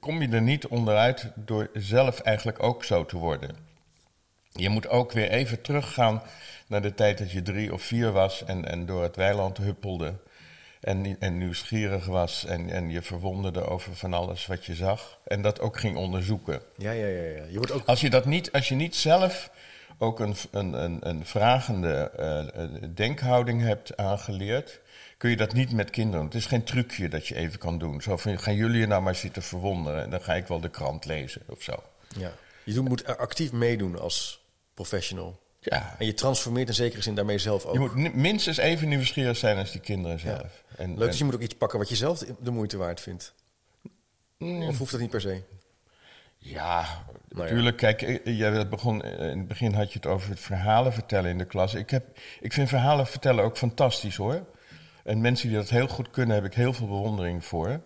kom je er niet onderuit door zelf eigenlijk ook zo te worden. Je moet ook weer even teruggaan naar de tijd dat je drie of vier was en, en door het weiland huppelde. En, en nieuwsgierig was en, en je verwonderde over van alles wat je zag. En dat ook ging onderzoeken. ja, ja, ja, ja. Je wordt ook Als je, dat niet, als je niet zelf ook een, een, een, een vragende eh, eh, denkhouding hebt aangeleerd, kun je dat niet met kinderen. Het is geen trucje dat je even kan doen. Zo van, gaan jullie je nou maar zitten verwonderen en dan ga ik wel de krant lezen of zo. Ja. Je moet actief meedoen als professional. Ja, En je transformeert in zekere zin daarmee zelf ook. je moet minstens even nieuwsgierig zijn als die kinderen zelf. En, Leuk, en- dus je moet ook iets pakken wat je zelf de moeite waard vindt. Mm, Of hoeft dat niet per se? Ja, ja. natuurlijk. Kijk, eh, jij begon, eh, in het begin had je het over het verhalen vertellen in de klas. Ik, heb, ik vind verhalen vertellen ook fantastisch hoor. En mensen die dat heel goed kunnen, heb ik heel veel bewondering voor.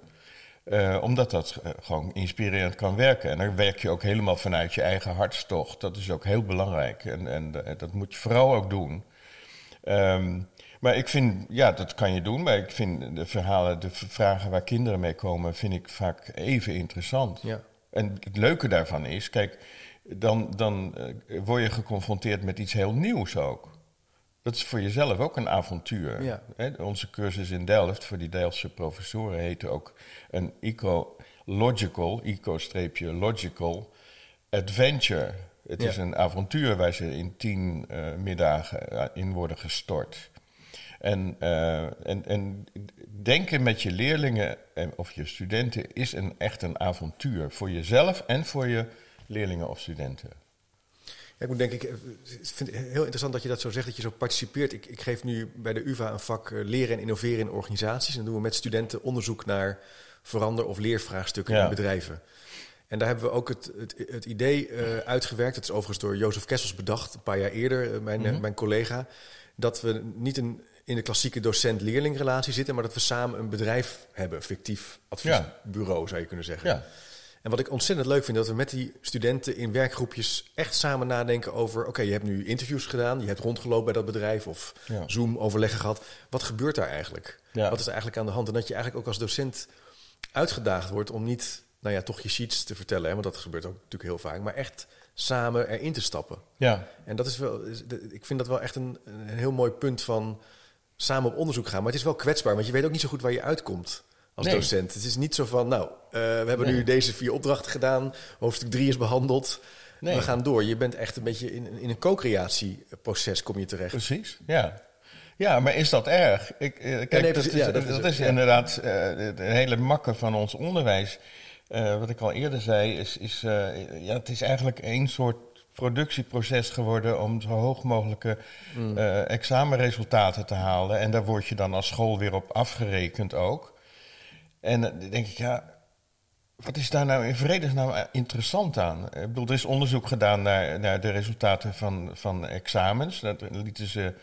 Eh, omdat dat eh, gewoon inspirerend kan werken. En dan werk je ook helemaal vanuit je eigen hartstocht. Dat is ook heel belangrijk. En, en eh, dat moet je vooral ook doen. Ehm, maar ik vind, ja, dat kan je doen. Maar ik vind de verhalen, de vragen waar kinderen mee komen, vind ik vaak even interessant. Ja. En het leuke daarvan is, kijk, dan, dan eh, word je geconfronteerd met iets heel nieuws ook. Dat is voor jezelf ook een avontuur. Ja. Hè, onze cursus in Delft voor die Delftse professoren heette ook een ecological, eco-logical adventure. Het Ja. is een avontuur waar ze in tien eh, middagen eh, in worden gestort. En, eh, en, en denken met je leerlingen en, of je studenten is een, echt een avontuur. Voor jezelf en voor je leerlingen of studenten. Ja, ik moet denk ik, eh, vind het heel interessant dat je dat zo zegt, dat je zo participeert. Ik, ik geef nu bij de UvA een vak eh, leren en innoveren in organisaties. En dan doen we met studenten onderzoek naar verander- of leervraagstukken Ja. in bedrijven. En daar hebben we ook het, het, het idee uitgewerkt. Dat is overigens door Jozef Kessels bedacht, een paar jaar eerder, mijn, Mhm. mijn collega. Dat we niet een, in de klassieke docent-leerling relatie zitten, maar dat we samen een bedrijf hebben, een fictief adviesbureau zou je kunnen zeggen. Ja, En wat ik ontzettend leuk vind, dat we met die studenten in werkgroepjes echt samen nadenken over: oké, je hebt nu interviews gedaan, je hebt rondgelopen bij dat bedrijf of Ja. Zoom-overleggen gehad. Wat gebeurt daar eigenlijk? Ja. Wat is er eigenlijk aan de hand? En dat je eigenlijk ook als docent uitgedaagd wordt om niet, nou ja, toch je sheets te vertellen, hè, want dat gebeurt ook natuurlijk heel vaak, maar echt samen erin te stappen. ja. En dat is wel, ik vind dat wel echt een, een heel mooi punt van samen op onderzoek gaan. Maar het is wel kwetsbaar, want je weet ook niet zo goed waar je uitkomt als Nee. docent. Het is niet zo van, nou, eh, we hebben nu deze vier opdrachten gedaan, hoofdstuk drie is behandeld, Nee. we gaan door. Je bent echt een beetje in, in een co-creatieproces kom je terecht. Precies, ja. Ja, maar is dat erg? Ik, eh, kijk, nee, dat, precies, is, ja, dat dat is ja. inderdaad eh, de, hele makke van ons onderwijs. Wat ik al eerder zei, is, is ja, het is eigenlijk één soort productieproces geworden om zo hoog mogelijke Mm. eh, examenresultaten te halen. En daar word je dan als school weer op afgerekend ook. En eh, dan denk ik, ja, wat is daar nou in vredesnaam interessant aan? Ik bedoel, er is onderzoek gedaan naar, naar de resultaten van, van examens. Dat lieten ze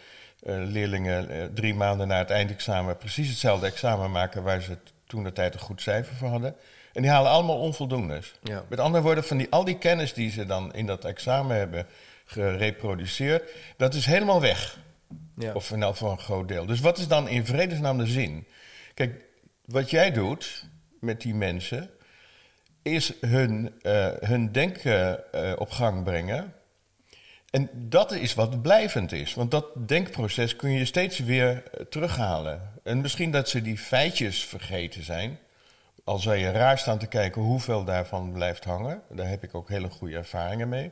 eh, leerlingen eh, drie maanden na het eindexamen precies hetzelfde examen maken waar ze toen de tijd een goed cijfer voor hadden. En die halen allemaal onvoldoendes. Ja. Met andere woorden, van die, al die kennis die ze dan in dat examen hebben gereproduceerd, dat is helemaal weg. Ja. Of in elk geval een groot deel. Dus wat is dan in vredesnaam de zin? Kijk, wat jij doet met die mensen, is hun, eh, hun denken eh, op gang brengen. En dat is wat blijvend is. Want dat denkproces kun je steeds weer eh, terughalen. En misschien dat ze die feitjes vergeten zijn. Al zou je raar staan te kijken hoeveel daarvan blijft hangen. Daar heb ik ook hele goede ervaringen mee.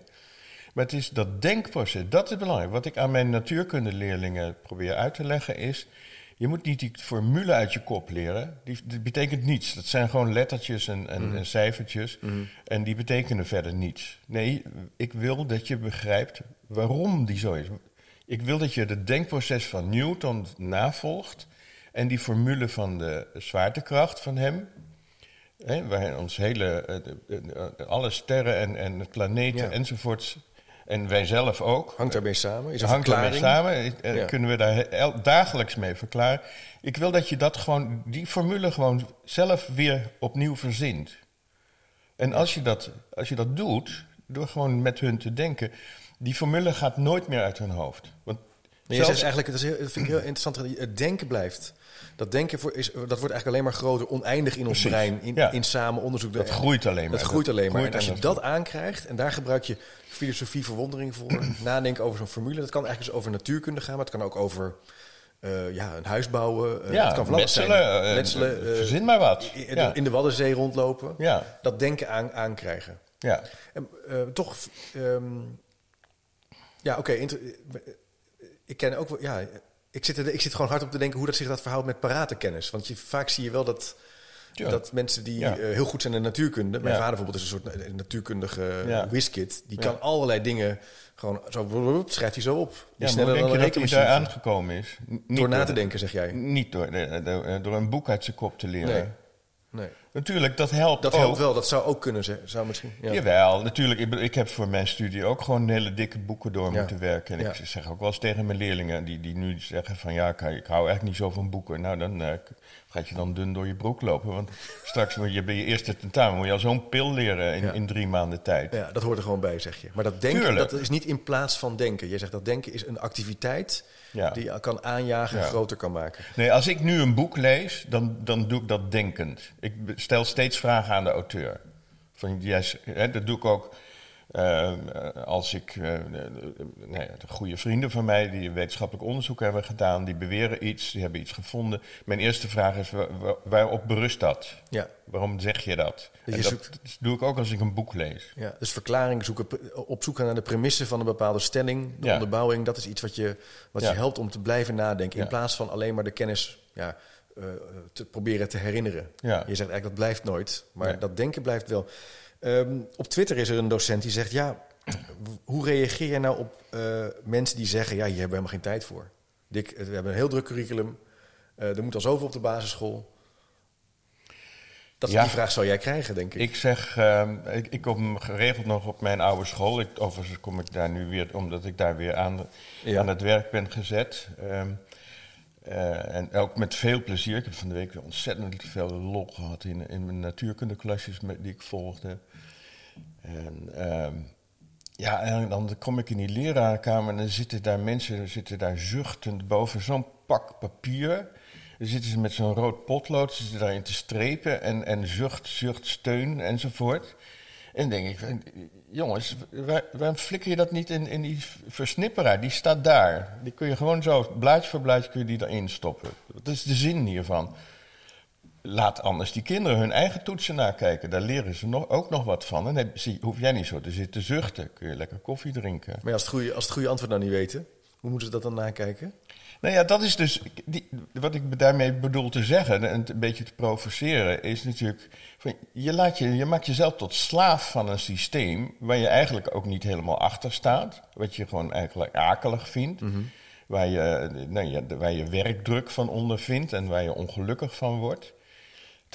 Maar het is dat denkproces, dat is belangrijk. Wat ik aan mijn natuurkundeleerlingen probeer uit te leggen is... je moet niet die formule uit je kop leren. Die, die betekent niets. Dat zijn gewoon lettertjes en, en, en cijfertjes. En die betekenen verder niets. Nee, ik wil dat je begrijpt waarom die zo is. Ik wil dat je het denkproces van Newton navolgt... en die formule van de zwaartekracht van hem... Hè, ons hele, eh, alle sterren en, en planeten Ja. enzovoorts, en wij zelf ook. Hangt daarmee samen? Is hangt daarmee samen. eh, Ja. Kunnen we daar dagelijks mee verklaren. Ik wil dat je dat gewoon, die formule gewoon zelf weer opnieuw verzint. En als je dat, als je dat doet, door gewoon met hun te denken, die formule gaat nooit meer uit hun hoofd. Want Nee, zelfs- eigenlijk, dat, is heel, dat vind ik heel interessant, dat het denken blijft. Dat denken voor, is, dat wordt eigenlijk alleen maar groter, oneindig in ons Precies, brein, in, ja. in samen onderzoek. dat groeit alleen maar. Dat groeit alleen maar. groeit en als je dat aankrijgt, en daar gebruik je filosofie verwondering voor, (clears throat) nadenken over zo'n formule. Dat kan eigenlijk dus over natuurkunde gaan, maar het kan ook over eh, ja, een huis bouwen. eh, Ja, het kan van alles metselen, eh, verzin maar wat. in, Ja. de, in de Waddenzee rondlopen. Ja, Dat denken aan, aankrijgen. ja. En, toch, ehm, ja, oké. ik ken ook wel, ja, ik zit, er, ik zit gewoon hard op te denken hoe dat zich dat verhoudt met parate kennis. Want je, vaak zie je wel dat, Ja. dat mensen die Ja. eh, heel goed zijn in natuurkunde, mijn vader bijvoorbeeld is een soort eh, natuurkundige Ja. whiskit, die kan allerlei dingen gewoon zo, schrijft hij zo op. Die Ja, sneller dan je dat hij daar aangekomen is? Niet Door na te denken, zeg jij. Niet door, de- door een boek uit zijn kop te leren. Nee. Nee. Natuurlijk, dat helpt Dat ook. helpt wel, dat zou ook kunnen, ze- zou misschien. Ja. Jawel, natuurlijk. Ik, ik heb voor mijn studie ook gewoon hele dikke boeken door Ja. moeten werken. En Ja. ik zeg ook wel eens tegen mijn leerlingen die, die nu zeggen van... ja, ik, hou eigenlijk niet zo van boeken. Nou, dan eh, gaat je dan dun door je broek lopen. Want (laughs) straks moet je bij je eerste tentamen... moet je al zo'n pil leren in, in drie maanden tijd. Ja, dat hoort er gewoon bij, zeg je. Maar dat denken, Tuurlijk. dat is niet in plaats van denken. Je zegt dat denken is een activiteit Ja. die je kan aanjagen en groter kan maken. Nee, als ik nu een boek lees, dan, dan doe ik dat denkend. Ik stel steeds vragen aan de auteur. Van, jij, hè, dat doe ik ook Uh, als ik, uh, ja, de goede vrienden van mij die wetenschappelijk onderzoek hebben gedaan, die beweren iets, die hebben iets gevonden. Mijn eerste vraag is: waar, waarop berust dat? Ja. Waarom zeg je dat? Je dat doe ik ook als ik een boek lees. Ja, dus verklaring zoeken, op zoek naar de premissen van een bepaalde stelling, de onderbouwing, dat is iets wat je, wat je helpt om te blijven nadenken. In plaats van alleen maar de kennis ja, uh, te proberen te herinneren. Je zegt eigenlijk dat blijft nooit, maar dat denken blijft wel. Um, op Twitter is er een docent die zegt: Ja, hoe reageer je nou op uh, mensen die zeggen: Ja, hier hebben we helemaal geen tijd voor? Dick, we hebben een heel druk curriculum. Uh, er moet al zoveel op de basisschool. Dat, ja. Die vraag zou jij krijgen, denk ik. Ik zeg, uh, ik, ik, kom geregeld nog op mijn oude school. Ik, overigens kom ik daar nu weer, omdat ik daar weer aan, ja. aan het werk ben gezet. Um, uh, en ook met veel plezier. Ik heb van de week weer ontzettend veel lol gehad in, in mijn natuurkundeklasjes die ik volgde. En uh, ja, en dan kom ik in die lerarenkamer en dan zitten daar mensen zitten daar zuchtend boven zo'n pak papier. Dan zitten ze met zo'n rood potlood, ze zitten daarin te strepen en, en zucht, zucht, steun enzovoort. En denk ik, jongens, waar, waarom flikker je dat niet in, in die versnipperaar? Die staat daar. Die kun je gewoon zo, blaadje voor blaadje, kun je die erin stoppen. Wat is de zin hiervan? Laat anders die kinderen hun eigen toetsen nakijken. Daar leren ze nog, ook nog wat van. En hoef jij niet zo te zitten zuchten. Kun je lekker koffie drinken. Maar als het goede, als het goede antwoord nou niet weten, hoe moeten ze dat dan nakijken? Nou ja, dat is dus die, wat ik daarmee bedoel te zeggen en een beetje te provoceren, is natuurlijk. Van, je, laat je, je maakt jezelf tot slaaf van een systeem waar je eigenlijk ook niet helemaal achter staat. Wat je gewoon eigenlijk akelig vindt. waar, je, nou ja, waar je werkdruk van ondervindt en waar je ongelukkig van wordt.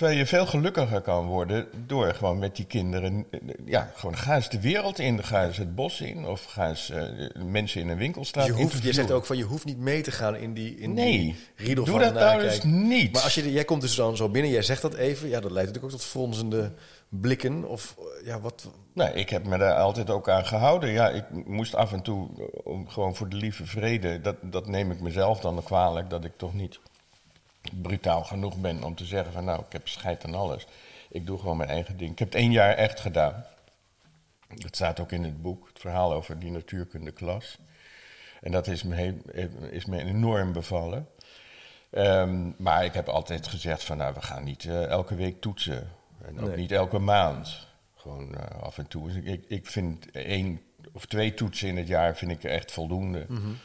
Terwijl je veel gelukkiger kan worden door gewoon met die kinderen. Ja, gewoon ga eens de wereld in, ga eens het bos in. Of ga eens uh, mensen in een winkelstraat je, hoeft, je zegt ook van je hoeft niet mee te gaan in die, in nee, die riedel doe van dat nou eens niet. Maar als je, jij komt dus dan zo binnen, jij zegt dat even. Ja, dat leidt natuurlijk ook tot fronsende blikken. Of ja, wat. Nee, ik heb me daar altijd ook aan gehouden. Ja, ik moest af en toe, gewoon voor de lieve vrede, dat, dat neem ik mezelf dan kwalijk, dat ik toch niet brutaal genoeg ben om te zeggen van nou, ik heb scheid aan alles. Ik doe gewoon mijn eigen ding. Ik heb het één jaar echt gedaan. Dat staat ook in het boek, het verhaal over die natuurkundeklas. En dat is me, is me enorm bevallen. Um, maar ik heb altijd gezegd van nou, we gaan niet uh, elke week toetsen. En ook nee. niet elke maand. Gewoon uh, af en toe. Ik, ik vind één of twee toetsen in het jaar vind ik echt voldoende. Mm -hmm.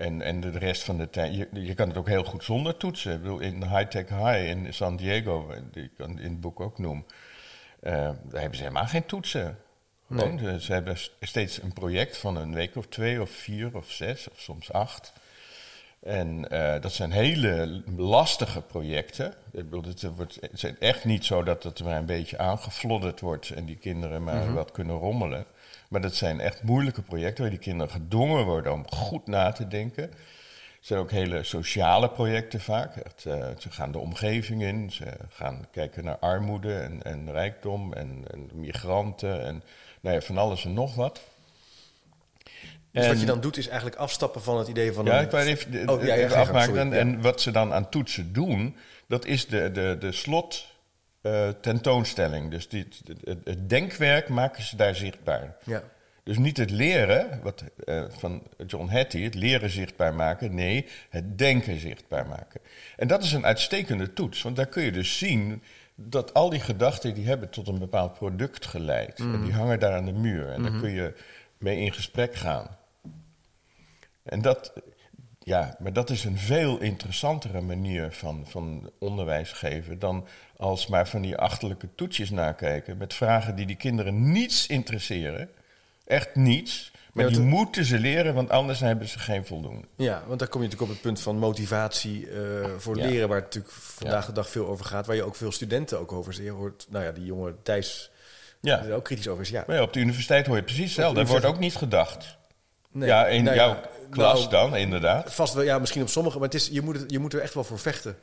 En, en de rest van de tijd, je, je kan het ook heel goed zonder toetsen. Ik bedoel, in High Tech High in San Diego, die ik in het boek ook noem, uh, daar hebben ze helemaal geen toetsen. Nee. Dus ze hebben steeds een project van een week of twee of vier of zes of soms acht. En uh, dat zijn hele lastige projecten. Ik bedoel, het, wordt, het is echt niet zo dat het maar een beetje aangeflodderd wordt en die kinderen maar mm -hmm. wat kunnen rommelen. Maar dat zijn echt moeilijke projecten waar die kinderen gedwongen worden om goed na te denken. Het zijn ook hele sociale projecten vaak. Echt, uh, ze gaan de omgeving in, ze gaan kijken naar armoede en, en rijkdom en, en, migranten en nou ja, van alles en nog wat. Dus en, wat je dan doet is eigenlijk afstappen van het idee van... Ja, een... ik wil even, oh, ja, even afmaken. En, en wat ze dan aan toetsen doen, dat is de, de, de slot uh, tentoonstelling. Dus die, het, het, denkwerk maken ze daar zichtbaar. Ja. Dus niet het leren wat, uh, van John Hattie, het leren zichtbaar maken. Nee, het denken zichtbaar maken. En dat is een uitstekende toets, want daar kun je dus zien dat al die gedachten die hebben tot een bepaald product geleid. Mm. En die hangen daar aan de muur en mm -hmm. daar kun je mee in gesprek gaan. En dat, ja, maar dat is een veel interessantere manier van, van onderwijs geven dan als maar van die achterlijke toetsjes nakijken met vragen die die kinderen niets interesseren. Echt niets. Maar ja, die moeten ze leren, want anders hebben ze geen voldoende. Ja, want daar kom je natuurlijk op het punt van motivatie uh, voor ja. leren, waar het natuurlijk vandaag ja. de dag veel over gaat, waar je ook veel studenten ook over zeer hoort. Nou ja, die jonge Thijs ja. er ook kritisch over is. Ja. Maar op de universiteit hoor je precies hetzelfde. Daar wordt ook niet gedacht. Nee. Ja, in nou, jouw klas nou, dan, inderdaad. Vast wel, ja, misschien op sommige, maar het is, je, moet het, je moet er echt wel voor vechten.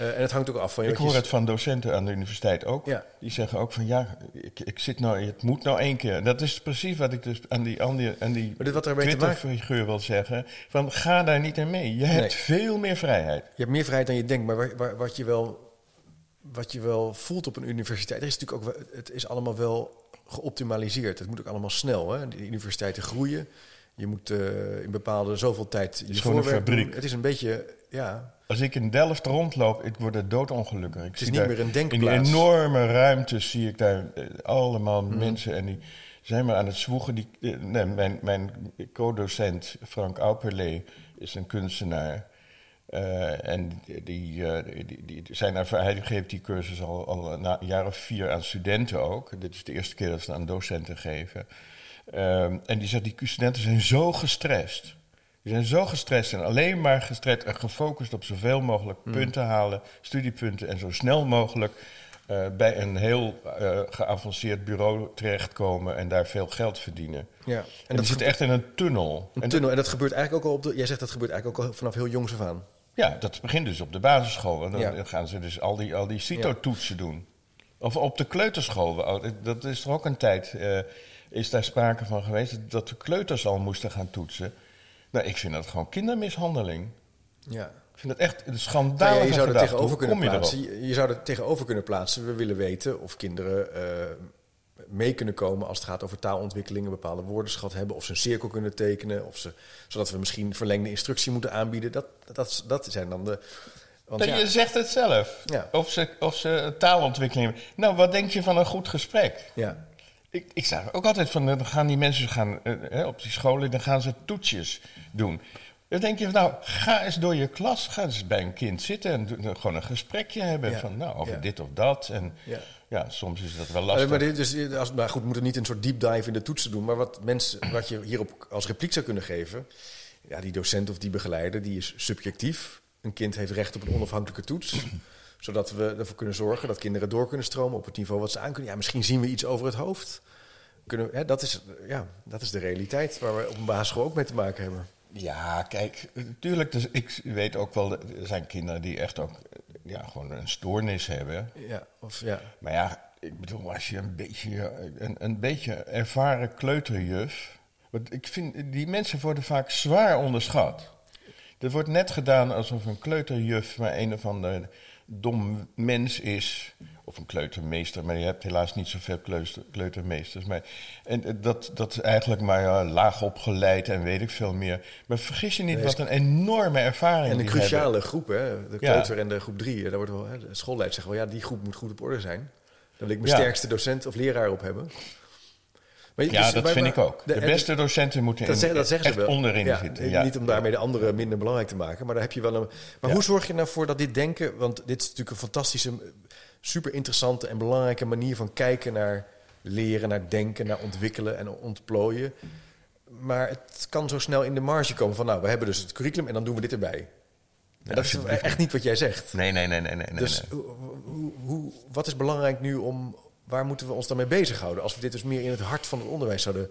Uh, en het hangt ook af van je. Ik hoor het van docenten aan de universiteit ook. Ja. Die zeggen ook van ja, ik, ik zit nou, het moet nou één keer. Dat is precies wat ik dus aan die, aan die, aan die Twitter-figuur wil zeggen. Van ga daar niet in mee. Je nee. hebt veel meer vrijheid. Je hebt meer vrijheid dan je denkt, maar waar, waar, wat, je wel, wat je wel voelt op een universiteit, is natuurlijk ook, het is allemaal wel geoptimaliseerd. Het moet ook allemaal snel. Hè? De universiteiten groeien. Je moet uh, in bepaalde zoveel tijd je voorwerp doen. Het is een beetje, ja... Als ik in Delft rondloop, ik word er doodongelukkig. Ik het is niet meer een denkplaats. In die enorme ruimte zie ik daar uh, allemaal mm. mensen en die zijn maar aan het zwoegen. Die, uh, nee, mijn mijn co-docent Frank Auperlee is een kunstenaar. Uh, en die, uh, die, die, zijn hij geeft die cursus al, al een jaar of vier aan studenten ook. Dit is de eerste keer dat ze aan docenten geven. Um, en die zegt, die studenten zijn zo gestrest. Die zijn zo gestrest en alleen maar gestrest en gefocust op zoveel mogelijk hmm. punten halen, studiepunten en zo snel mogelijk uh, bij een heel uh, geavanceerd bureau terechtkomen en daar veel geld verdienen. Ja. En, en dat zit echt in een tunnel. Een en tunnel. En dat gebeurt eigenlijk ook al op de. Jij zegt dat gebeurt eigenlijk ook al vanaf heel jongs af aan. Ja, dat begint dus op de basisschool. En dan ja. gaan ze dus al die, al die CITO-toetsen doen. Of op de kleuterschool. Dat is toch ook een tijd. Uh, is daar sprake van geweest dat de kleuters al moesten gaan toetsen. Nou, ik vind dat gewoon kindermishandeling. Ja. Ik vind dat echt een schandaal. Nou ja, je zou er tegenover kunnen plaatsen. Je, je, zou er tegenover kunnen plaatsen. We willen weten of kinderen uh, mee kunnen komen als het gaat over taalontwikkeling, een bepaalde woordenschat hebben, of ze een cirkel kunnen tekenen, of ze, zodat we misschien verlengde instructie moeten aanbieden. Dat, dat, dat zijn dan de. Want ja. Je zegt het zelf. Ja. Of, ze, of ze taalontwikkeling hebben. Nou, wat denk je van een goed gesprek? Ja. Ik, ik zag ook altijd van, dan gaan die mensen gaan, uh, op die scholen, dan gaan ze toetsjes doen. Dan denk je, nou, ga eens door je klas, ga eens bij een kind zitten en gewoon een gesprekje hebben van, nou, over dit of dat. En ja. ja. soms is dat wel lastig. Uh, maar, dit, dus, als, maar goed, we moeten niet een soort deep dive in de toetsen doen. Maar wat, mensen, wat je hierop als repliek zou kunnen geven, ja, die docent of die begeleider, die is subjectief. Een kind heeft recht op een onafhankelijke toets zodat we ervoor kunnen zorgen dat kinderen door kunnen stromen op het niveau wat ze aan kunnen. Ja, misschien zien we iets over het hoofd. Kunnen, hè, dat, is, ja, dat is de realiteit waar we op een basisschool ook mee te maken hebben. Ja, kijk, natuurlijk, dus ik weet ook wel, er zijn kinderen die echt ook ja, gewoon een stoornis hebben. Ja, of, ja. Maar ja, ik bedoel, als je een beetje, een, een beetje ervaren kleuterjuf... Want ik vind, die mensen worden vaak zwaar onderschat. Er wordt net gedaan alsof een kleuterjuf maar een of andere dom mens is. Of een kleutermeester, maar je hebt helaas niet zoveel kleutermeesters. Maar, en eh, dat, dat eigenlijk maar ja, laag opgeleid en weet ik veel meer. Maar vergis je niet wat een enorme ervaring En een cruciale groep, hè? de kleuter en de groep drie. Daar wordt wel, hè, de schoolleider zegt wel, ja, die groep moet goed op orde zijn. Daar wil ik mijn sterkste docent of leraar op hebben. Ja, dat vind ik ook. De, beste docenten moeten dat, in, dat zeggen ze wel. onderin ja, zitten. Ja. Niet om daarmee de anderen minder belangrijk te maken, maar daar heb je wel een. Maar hoe zorg je nou voor dat dit denken? Want dit is natuurlijk een fantastische, super interessante en belangrijke manier van kijken naar leren, naar denken, naar ontwikkelen en ontplooien. Maar het kan zo snel in de marge komen van, nou, we hebben dus het curriculum en dan doen we dit erbij. En dat is echt niet wat jij zegt. Nee, nee, nee, nee. nee dus nee. Hoe, hoe, wat is belangrijk nu om, waar moeten we ons dan mee bezighouden? Als we dit dus meer in het hart van het onderwijs zouden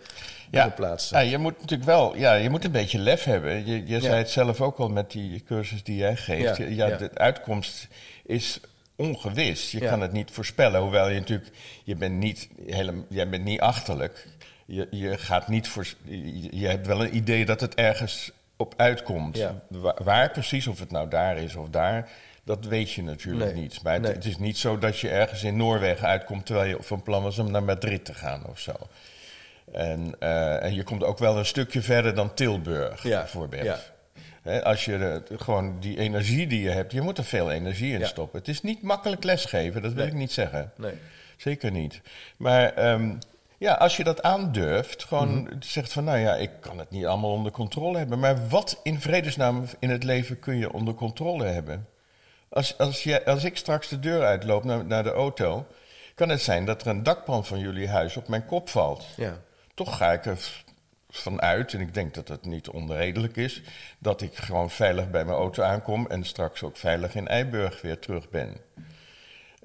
ja. plaatsen. Ja, je moet natuurlijk wel, ja, je moet een beetje lef hebben. Je, je zei het zelf ook al met die cursus die jij geeft. Ja, de uitkomst is ongewis. Je kan het niet voorspellen. Hoewel je natuurlijk, je bent niet, helemaal, jij bent niet achterlijk. Je, je gaat niet voor, je, hebt wel een idee dat het ergens op uitkomt. Waar, waar precies, of het nou daar is of daar dat weet je natuurlijk niet. Maar het, is niet zo dat je ergens in Noorwegen uitkomt terwijl je van plan was om naar Madrid te gaan of zo. En, uh, en je komt ook wel een stukje verder dan Tilburg, ja. bijvoorbeeld. Ja. als je gewoon die energie die je hebt, je moet er veel energie in stoppen. Het is niet makkelijk lesgeven, dat wil ik niet zeggen. Nee. Zeker niet. Maar um, ja, als je dat aandurft, gewoon mm zegt van nou ja, ik kan het niet allemaal onder controle hebben. Maar wat in vredesnaam in het leven kun je onder controle hebben? Als, als, je, als ik straks de deur uitloop naar, naar de auto, kan het zijn dat er een dakpan van jullie huis op mijn kop valt. Ja. Toch ga ik er vanuit, en ik denk dat dat niet onredelijk is, dat ik gewoon veilig bij mijn auto aankom en straks ook veilig in Eiburg weer terug ben.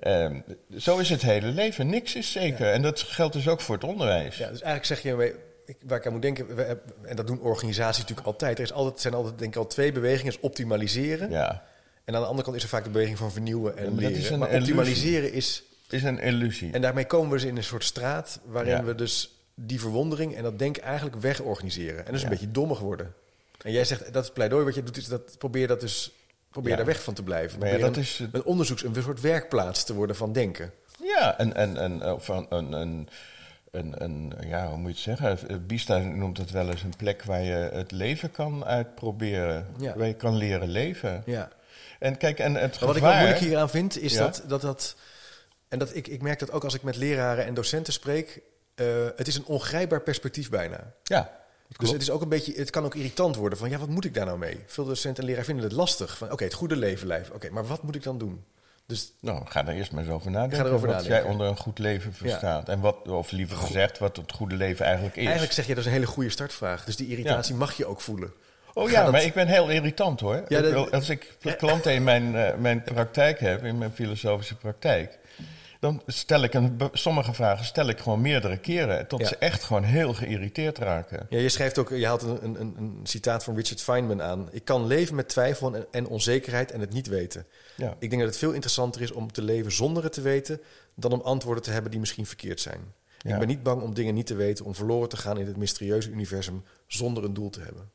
Uh, zo is het hele leven. Niks is zeker. En dat geldt dus ook voor het onderwijs. Ja, dus eigenlijk zeg je, waar ik aan moet denken, we, en dat doen organisaties natuurlijk altijd. Er is altijd, zijn altijd denk ik al twee bewegingen: optimaliseren. Ja. En aan de andere kant is er vaak de beweging van vernieuwen en leren. maar optimaliseren is... Is een illusie. En daarmee komen we dus in een soort straat... waarin we dus die verwondering en dat denken eigenlijk wegorganiseren. En dat is een beetje dommer geworden. En jij zegt, dat is pleidooi wat je doet... is dat probeer dat dus... Probeer daar weg van te blijven. Probeer dat een, is, een onderzoeks... een soort werkplaats te worden van denken. Ja, en, en, en, of een, een, een een, een, ja, hoe moet je het zeggen? Bista noemt het wel eens een plek waar je het leven kan uitproberen. Waar je kan leren leven. Ja. En kijk, en het Maar wat ik gevaar... wel moeilijk hieraan vind, is Ja. dat, dat dat... En dat ik, ik merk dat ook als ik met leraren en docenten spreek... eh, het is een ongrijpbaar perspectief bijna. Ja, Dus het, is ook een beetje, het kan ook irritant worden van... ja, wat moet ik daar nou mee? Veel docenten en leraren vinden het lastig. Van oké, het goede leven lijf. Oké, maar wat moet ik dan doen? Dus nou, ga er eerst maar eens over nadenken. Ga erover wat nadenken. jij onder een goed leven verstaat. En wat, of liever gezegd, wat het goede leven eigenlijk is. eigenlijk zeg je, dat is een hele goede startvraag. Dus die irritatie mag je ook voelen. Oh ja, maar ik ben heel irritant hoor. Ja, dat- als ik klanten in mijn, eh, mijn praktijk heb, in mijn filosofische praktijk, dan stel ik een, sommige vragen stel ik gewoon meerdere keren, tot Ja. ze echt gewoon heel geïrriteerd raken. Ja, je schrijft ook, je haalt een, een, een, een citaat van Richard Feynman aan. Ik kan leven met twijfel en, en onzekerheid en het niet weten. Ja. Ik denk dat het veel interessanter is om te leven zonder het te weten... dan om antwoorden te hebben die misschien verkeerd zijn. Ja. Ik ben niet bang om dingen niet te weten... om verloren te gaan in het mysterieuze universum zonder een doel te hebben.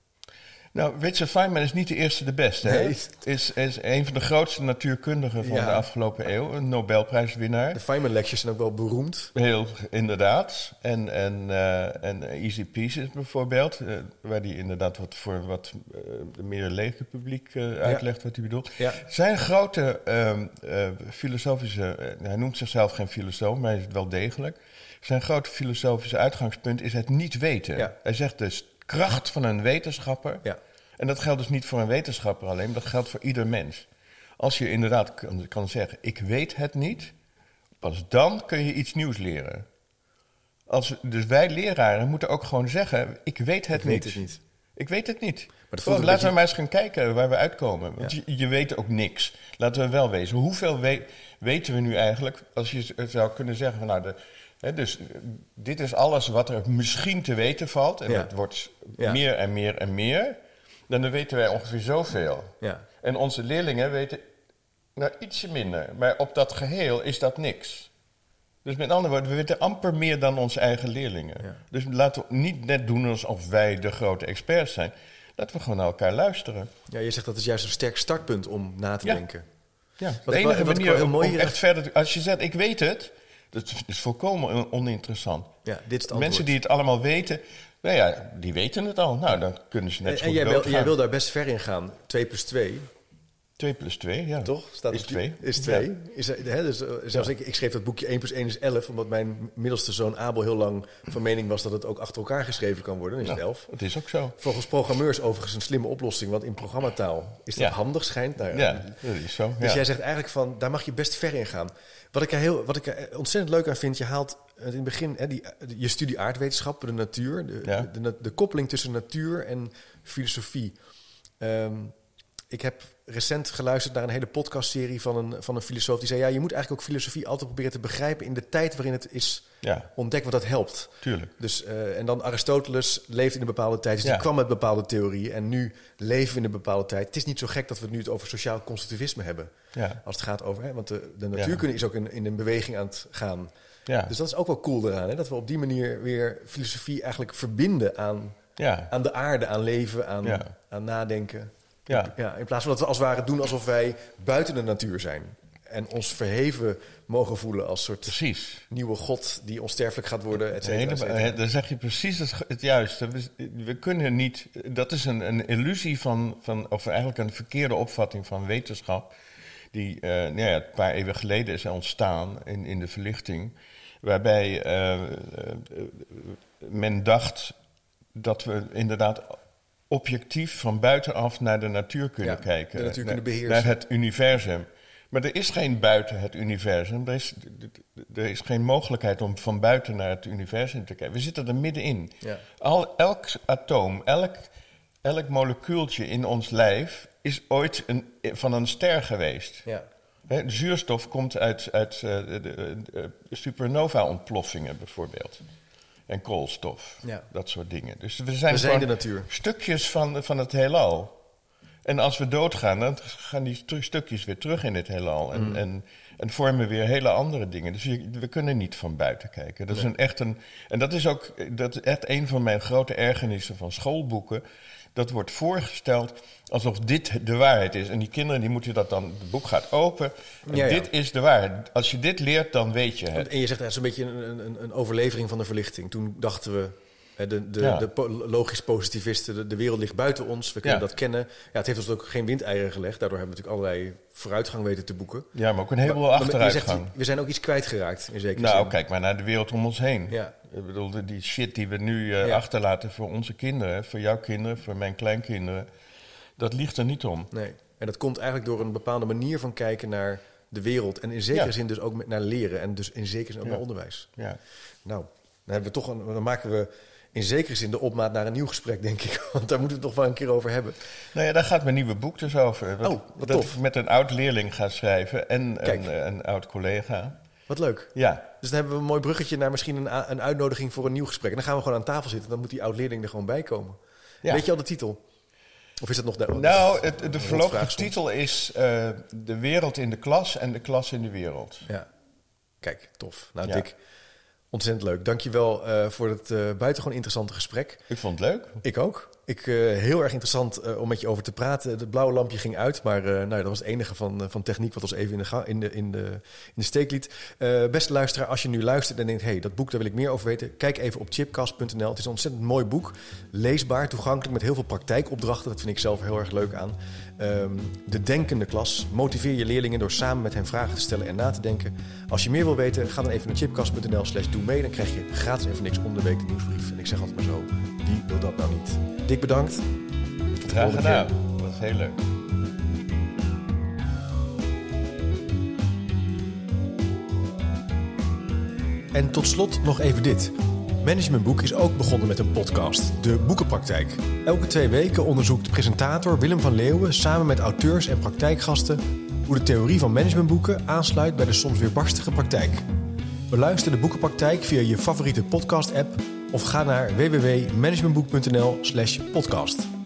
Nou, Richard Feynman is niet de eerste de beste. hè? Nee. Is, is een van de grootste natuurkundigen van Ja. de afgelopen eeuw, een Nobelprijswinnaar. De Feynman lectures zijn ook wel beroemd. Heel inderdaad. En, en, eh, en Easy Pieces bijvoorbeeld, eh, waar hij inderdaad wat voor wat eh, meer lege publiek uitlegt wat hij bedoelt. Ja. Zijn grote ehm, eh, filosofische, hij noemt zichzelf geen filosoof, maar hij is het wel degelijk. Zijn grote filosofische uitgangspunt is het niet weten. Ja. Hij zegt dus kracht van een wetenschapper. Ja. En dat geldt dus niet voor een wetenschapper alleen, maar dat geldt voor ieder mens. Als je inderdaad kan, kan zeggen, ik weet het niet, pas dan kun je iets nieuws leren. Als, dus wij leraren moeten ook gewoon zeggen, ik weet het, Ik weet niet. het niet. Ik weet het niet. Gewoon, laten beetje- we maar eens gaan kijken waar we uitkomen. Want Ja. je, je weet ook niks. Laten we wel wezen. Hoeveel we- weten we nu eigenlijk? Als je zou kunnen zeggen van nou, de, dus, eh, dit is alles wat er misschien te weten valt. En Ja. het wordt Ja. meer en meer en meer. Dan weten wij ongeveer zoveel. Ja. En onze leerlingen weten nou ietsje minder. Maar op dat geheel is dat niks. Dus met andere woorden, we weten amper meer dan onze eigen leerlingen. Ja. Dus laten we niet net doen alsof wij de grote experts zijn. Laten we gewoon naar elkaar luisteren. ja, je zegt dat is juist een sterk startpunt om na te Ja. denken. Ja, de enige manier heel om, mooi om hier- echt verder. Als je zegt, ik weet het, dat is volkomen on- oninteressant. Ja, dit is. Mensen die het allemaal weten, nou ja, die weten het al. Nou, dan kunnen ze net en zo en goed jij, wil, jij wil daar best ver in gaan. 2 plus 2, 2 plus 2, ja. toch? Staat is op- 2. Is 2. Is, eh, hè, dus, eh, zelfs ik, ik schreef dat boekje 1 plus 1 is 11... omdat mijn middelste zoon Abel heel lang van mening was... dat het ook achter elkaar geschreven kan worden. Dan is het 11. Het is ook zo. Volgens programmeurs overigens een slimme oplossing... want in programmataal is dat Ja. handig, schijnt. Nou, ja. Ja, dat is zo. Dus ja. jij zegt eigenlijk van, daar mag je best ver in gaan. Wat ik er, heel, wat ik er ontzettend leuk aan vind, je haalt eh, in het begin hè, die, je studie aardwetenschappen, de natuur, de, Ja. de, de, de koppeling tussen natuur en filosofie. Ehm, ik heb recent geluisterd naar een hele podcastserie van een, van een filosoof die zei: Ja, je moet eigenlijk ook filosofie altijd proberen te begrijpen in de tijd waarin het is ja, ontdekt, want dat helpt. tuurlijk. Dus, eh, en dan Aristoteles leefde in een bepaalde tijd, dus Ja. die kwam met bepaalde theorieën. En nu leven we in een bepaalde tijd. Het is niet zo gek dat we het nu het over sociaal constructivisme hebben. Ja, Als het gaat over, hè, want de, de natuurkunde is ook in, in een beweging aan het gaan. ja, Dus dat is ook wel cool eraan, hè, dat we op die manier weer filosofie eigenlijk verbinden aan, aan de aarde, aan leven, aan, Ja. aan nadenken. Ja. Ja, in plaats van dat we als het ware doen alsof wij buiten de natuur zijn. En ons verheven mogen voelen als soort precies. nieuwe god die onsterfelijk gaat worden, et cetera, et cetera. Dan zeg je precies het, het juiste. We, we kunnen niet. Dat is een, een illusie van, van. Of eigenlijk een verkeerde opvatting van wetenschap. Die eh, nou ja, een paar eeuwen geleden is ontstaan in, in de verlichting. Waarbij eh, eh, men dacht dat we inderdaad objectief van buitenaf naar de natuur kunnen Ja, kijken. de natuur naar, kunnen beheersen. Naar het universum. Maar er is geen buiten het universum. Er is, er is geen mogelijkheid om van buiten naar het universum te kijken. We zitten er middenin. Ja. Al, elk atoom, elk, elk molecuultje in ons lijf is ooit een, van een ster geweest. Ja. Zuurstof komt uit, uit eh, de, de- de supernova-ontploffingen bijvoorbeeld. En koolstof, Ja. dat soort dingen. Dus we zijn, We zijn gewoon de natuur. stukjes van, van het heelal. En als we doodgaan, dan gaan die stu- stukjes weer terug in het heelal. En, Mm. en, en vormen weer hele andere dingen. Dus je- we kunnen niet van buiten kijken. Dat is een echt een, en dat is ook dat is echt een van mijn grote ergernissen van schoolboeken. Dat wordt voorgesteld alsof dit de waarheid is. En die kinderen die moeten dat dan, het boek gaat open. En Ja, ja. Dit is de waarheid. Als je dit leert, dan weet je het. En je zegt, dat is een beetje een, een, een overlevering van de verlichting. Toen dachten we, de, de, Ja. de logisch positivisten, de, de wereld ligt buiten ons. We kunnen Ja. dat kennen. Ja, het heeft ons ook geen windeieren gelegd. Daardoor hebben we natuurlijk allerlei vooruitgang weten te boeken. Ja, maar ook een heleboel je zegt, achteruitgang. we zijn ook iets kwijtgeraakt, in zekere Nou, zin. kijk maar naar de wereld om ons heen. Ja. Ik bedoel, die shit die we nu eh, achterlaten voor onze kinderen, voor jouw kinderen, voor mijn kleinkinderen, dat ligt er niet om. Nee. En dat komt eigenlijk door een bepaalde manier van kijken naar de wereld. En in zekere Ja. zin dus ook met, naar leren. En dus in zekere zin ook Ja. naar onderwijs. Ja. Nou, dan, hebben we toch een, dan maken we in zekere zin de opmaat naar een nieuw gesprek, denk ik. (laughs) Want daar moeten we het toch wel een keer over hebben. Nou ja, daar gaat mijn nieuwe boek dus over. Wat, Oh, wat dat tof. ik met een oud leerling ga schrijven en Kijk. een, een oud collega. Wat leuk. Ja, Dus dan hebben we een mooi bruggetje naar misschien een, een uitnodiging voor een nieuw gesprek. En dan gaan we gewoon aan tafel zitten. Dan moet die oud-leerling er gewoon bij komen. Ja. Weet je al de titel? Of is dat nog de... nou, het, de voorlopige titel is eh, De wereld in de klas en de klas in de wereld. Ja. Kijk, tof. Nou, Ja. Dick, ontzettend leuk. Dankjewel wel voor het eh buitengewoon interessante gesprek. Ik vond het leuk. Ik ook. Ik, eh, heel erg interessant eh, om met je over te praten. Het blauwe lampje ging uit, maar eh, nou, dat was het enige van, van techniek wat ons even in de, in de, in de, in de steek liet. Beste luisteraar, als je nu luistert en denkt... hey, dat boek, daar wil ik meer over weten... kijk even op chipcast.nl. Het is een ontzettend mooi boek. Leesbaar, toegankelijk, met heel veel praktijkopdrachten. Dat vind ik zelf heel erg leuk aan. Ehm, de Denkende Klas. Motiveer je leerlingen door samen met hen vragen te stellen en na te denken. Als je meer wil weten, ga dan even naar chipcast.nl doe mee. Dan krijg je gratis even niks om de week nieuwsbrief. En ik zeg altijd maar zo, wie wil dat nou niet? Dik bedankt. Tot Graag gedaan. Dat was heel leuk. En tot slot nog even dit. Managementboek is ook begonnen met een podcast, De Boekenpraktijk. Elke twee weken onderzoekt presentator Willem van Leeuwen samen met auteurs en praktijkgasten hoe de theorie van managementboeken aansluit bij de soms weer barstige praktijk. Beluister de Boekenpraktijk via je favoriete podcast-app of ga naar www.managementboek.nl/podcast.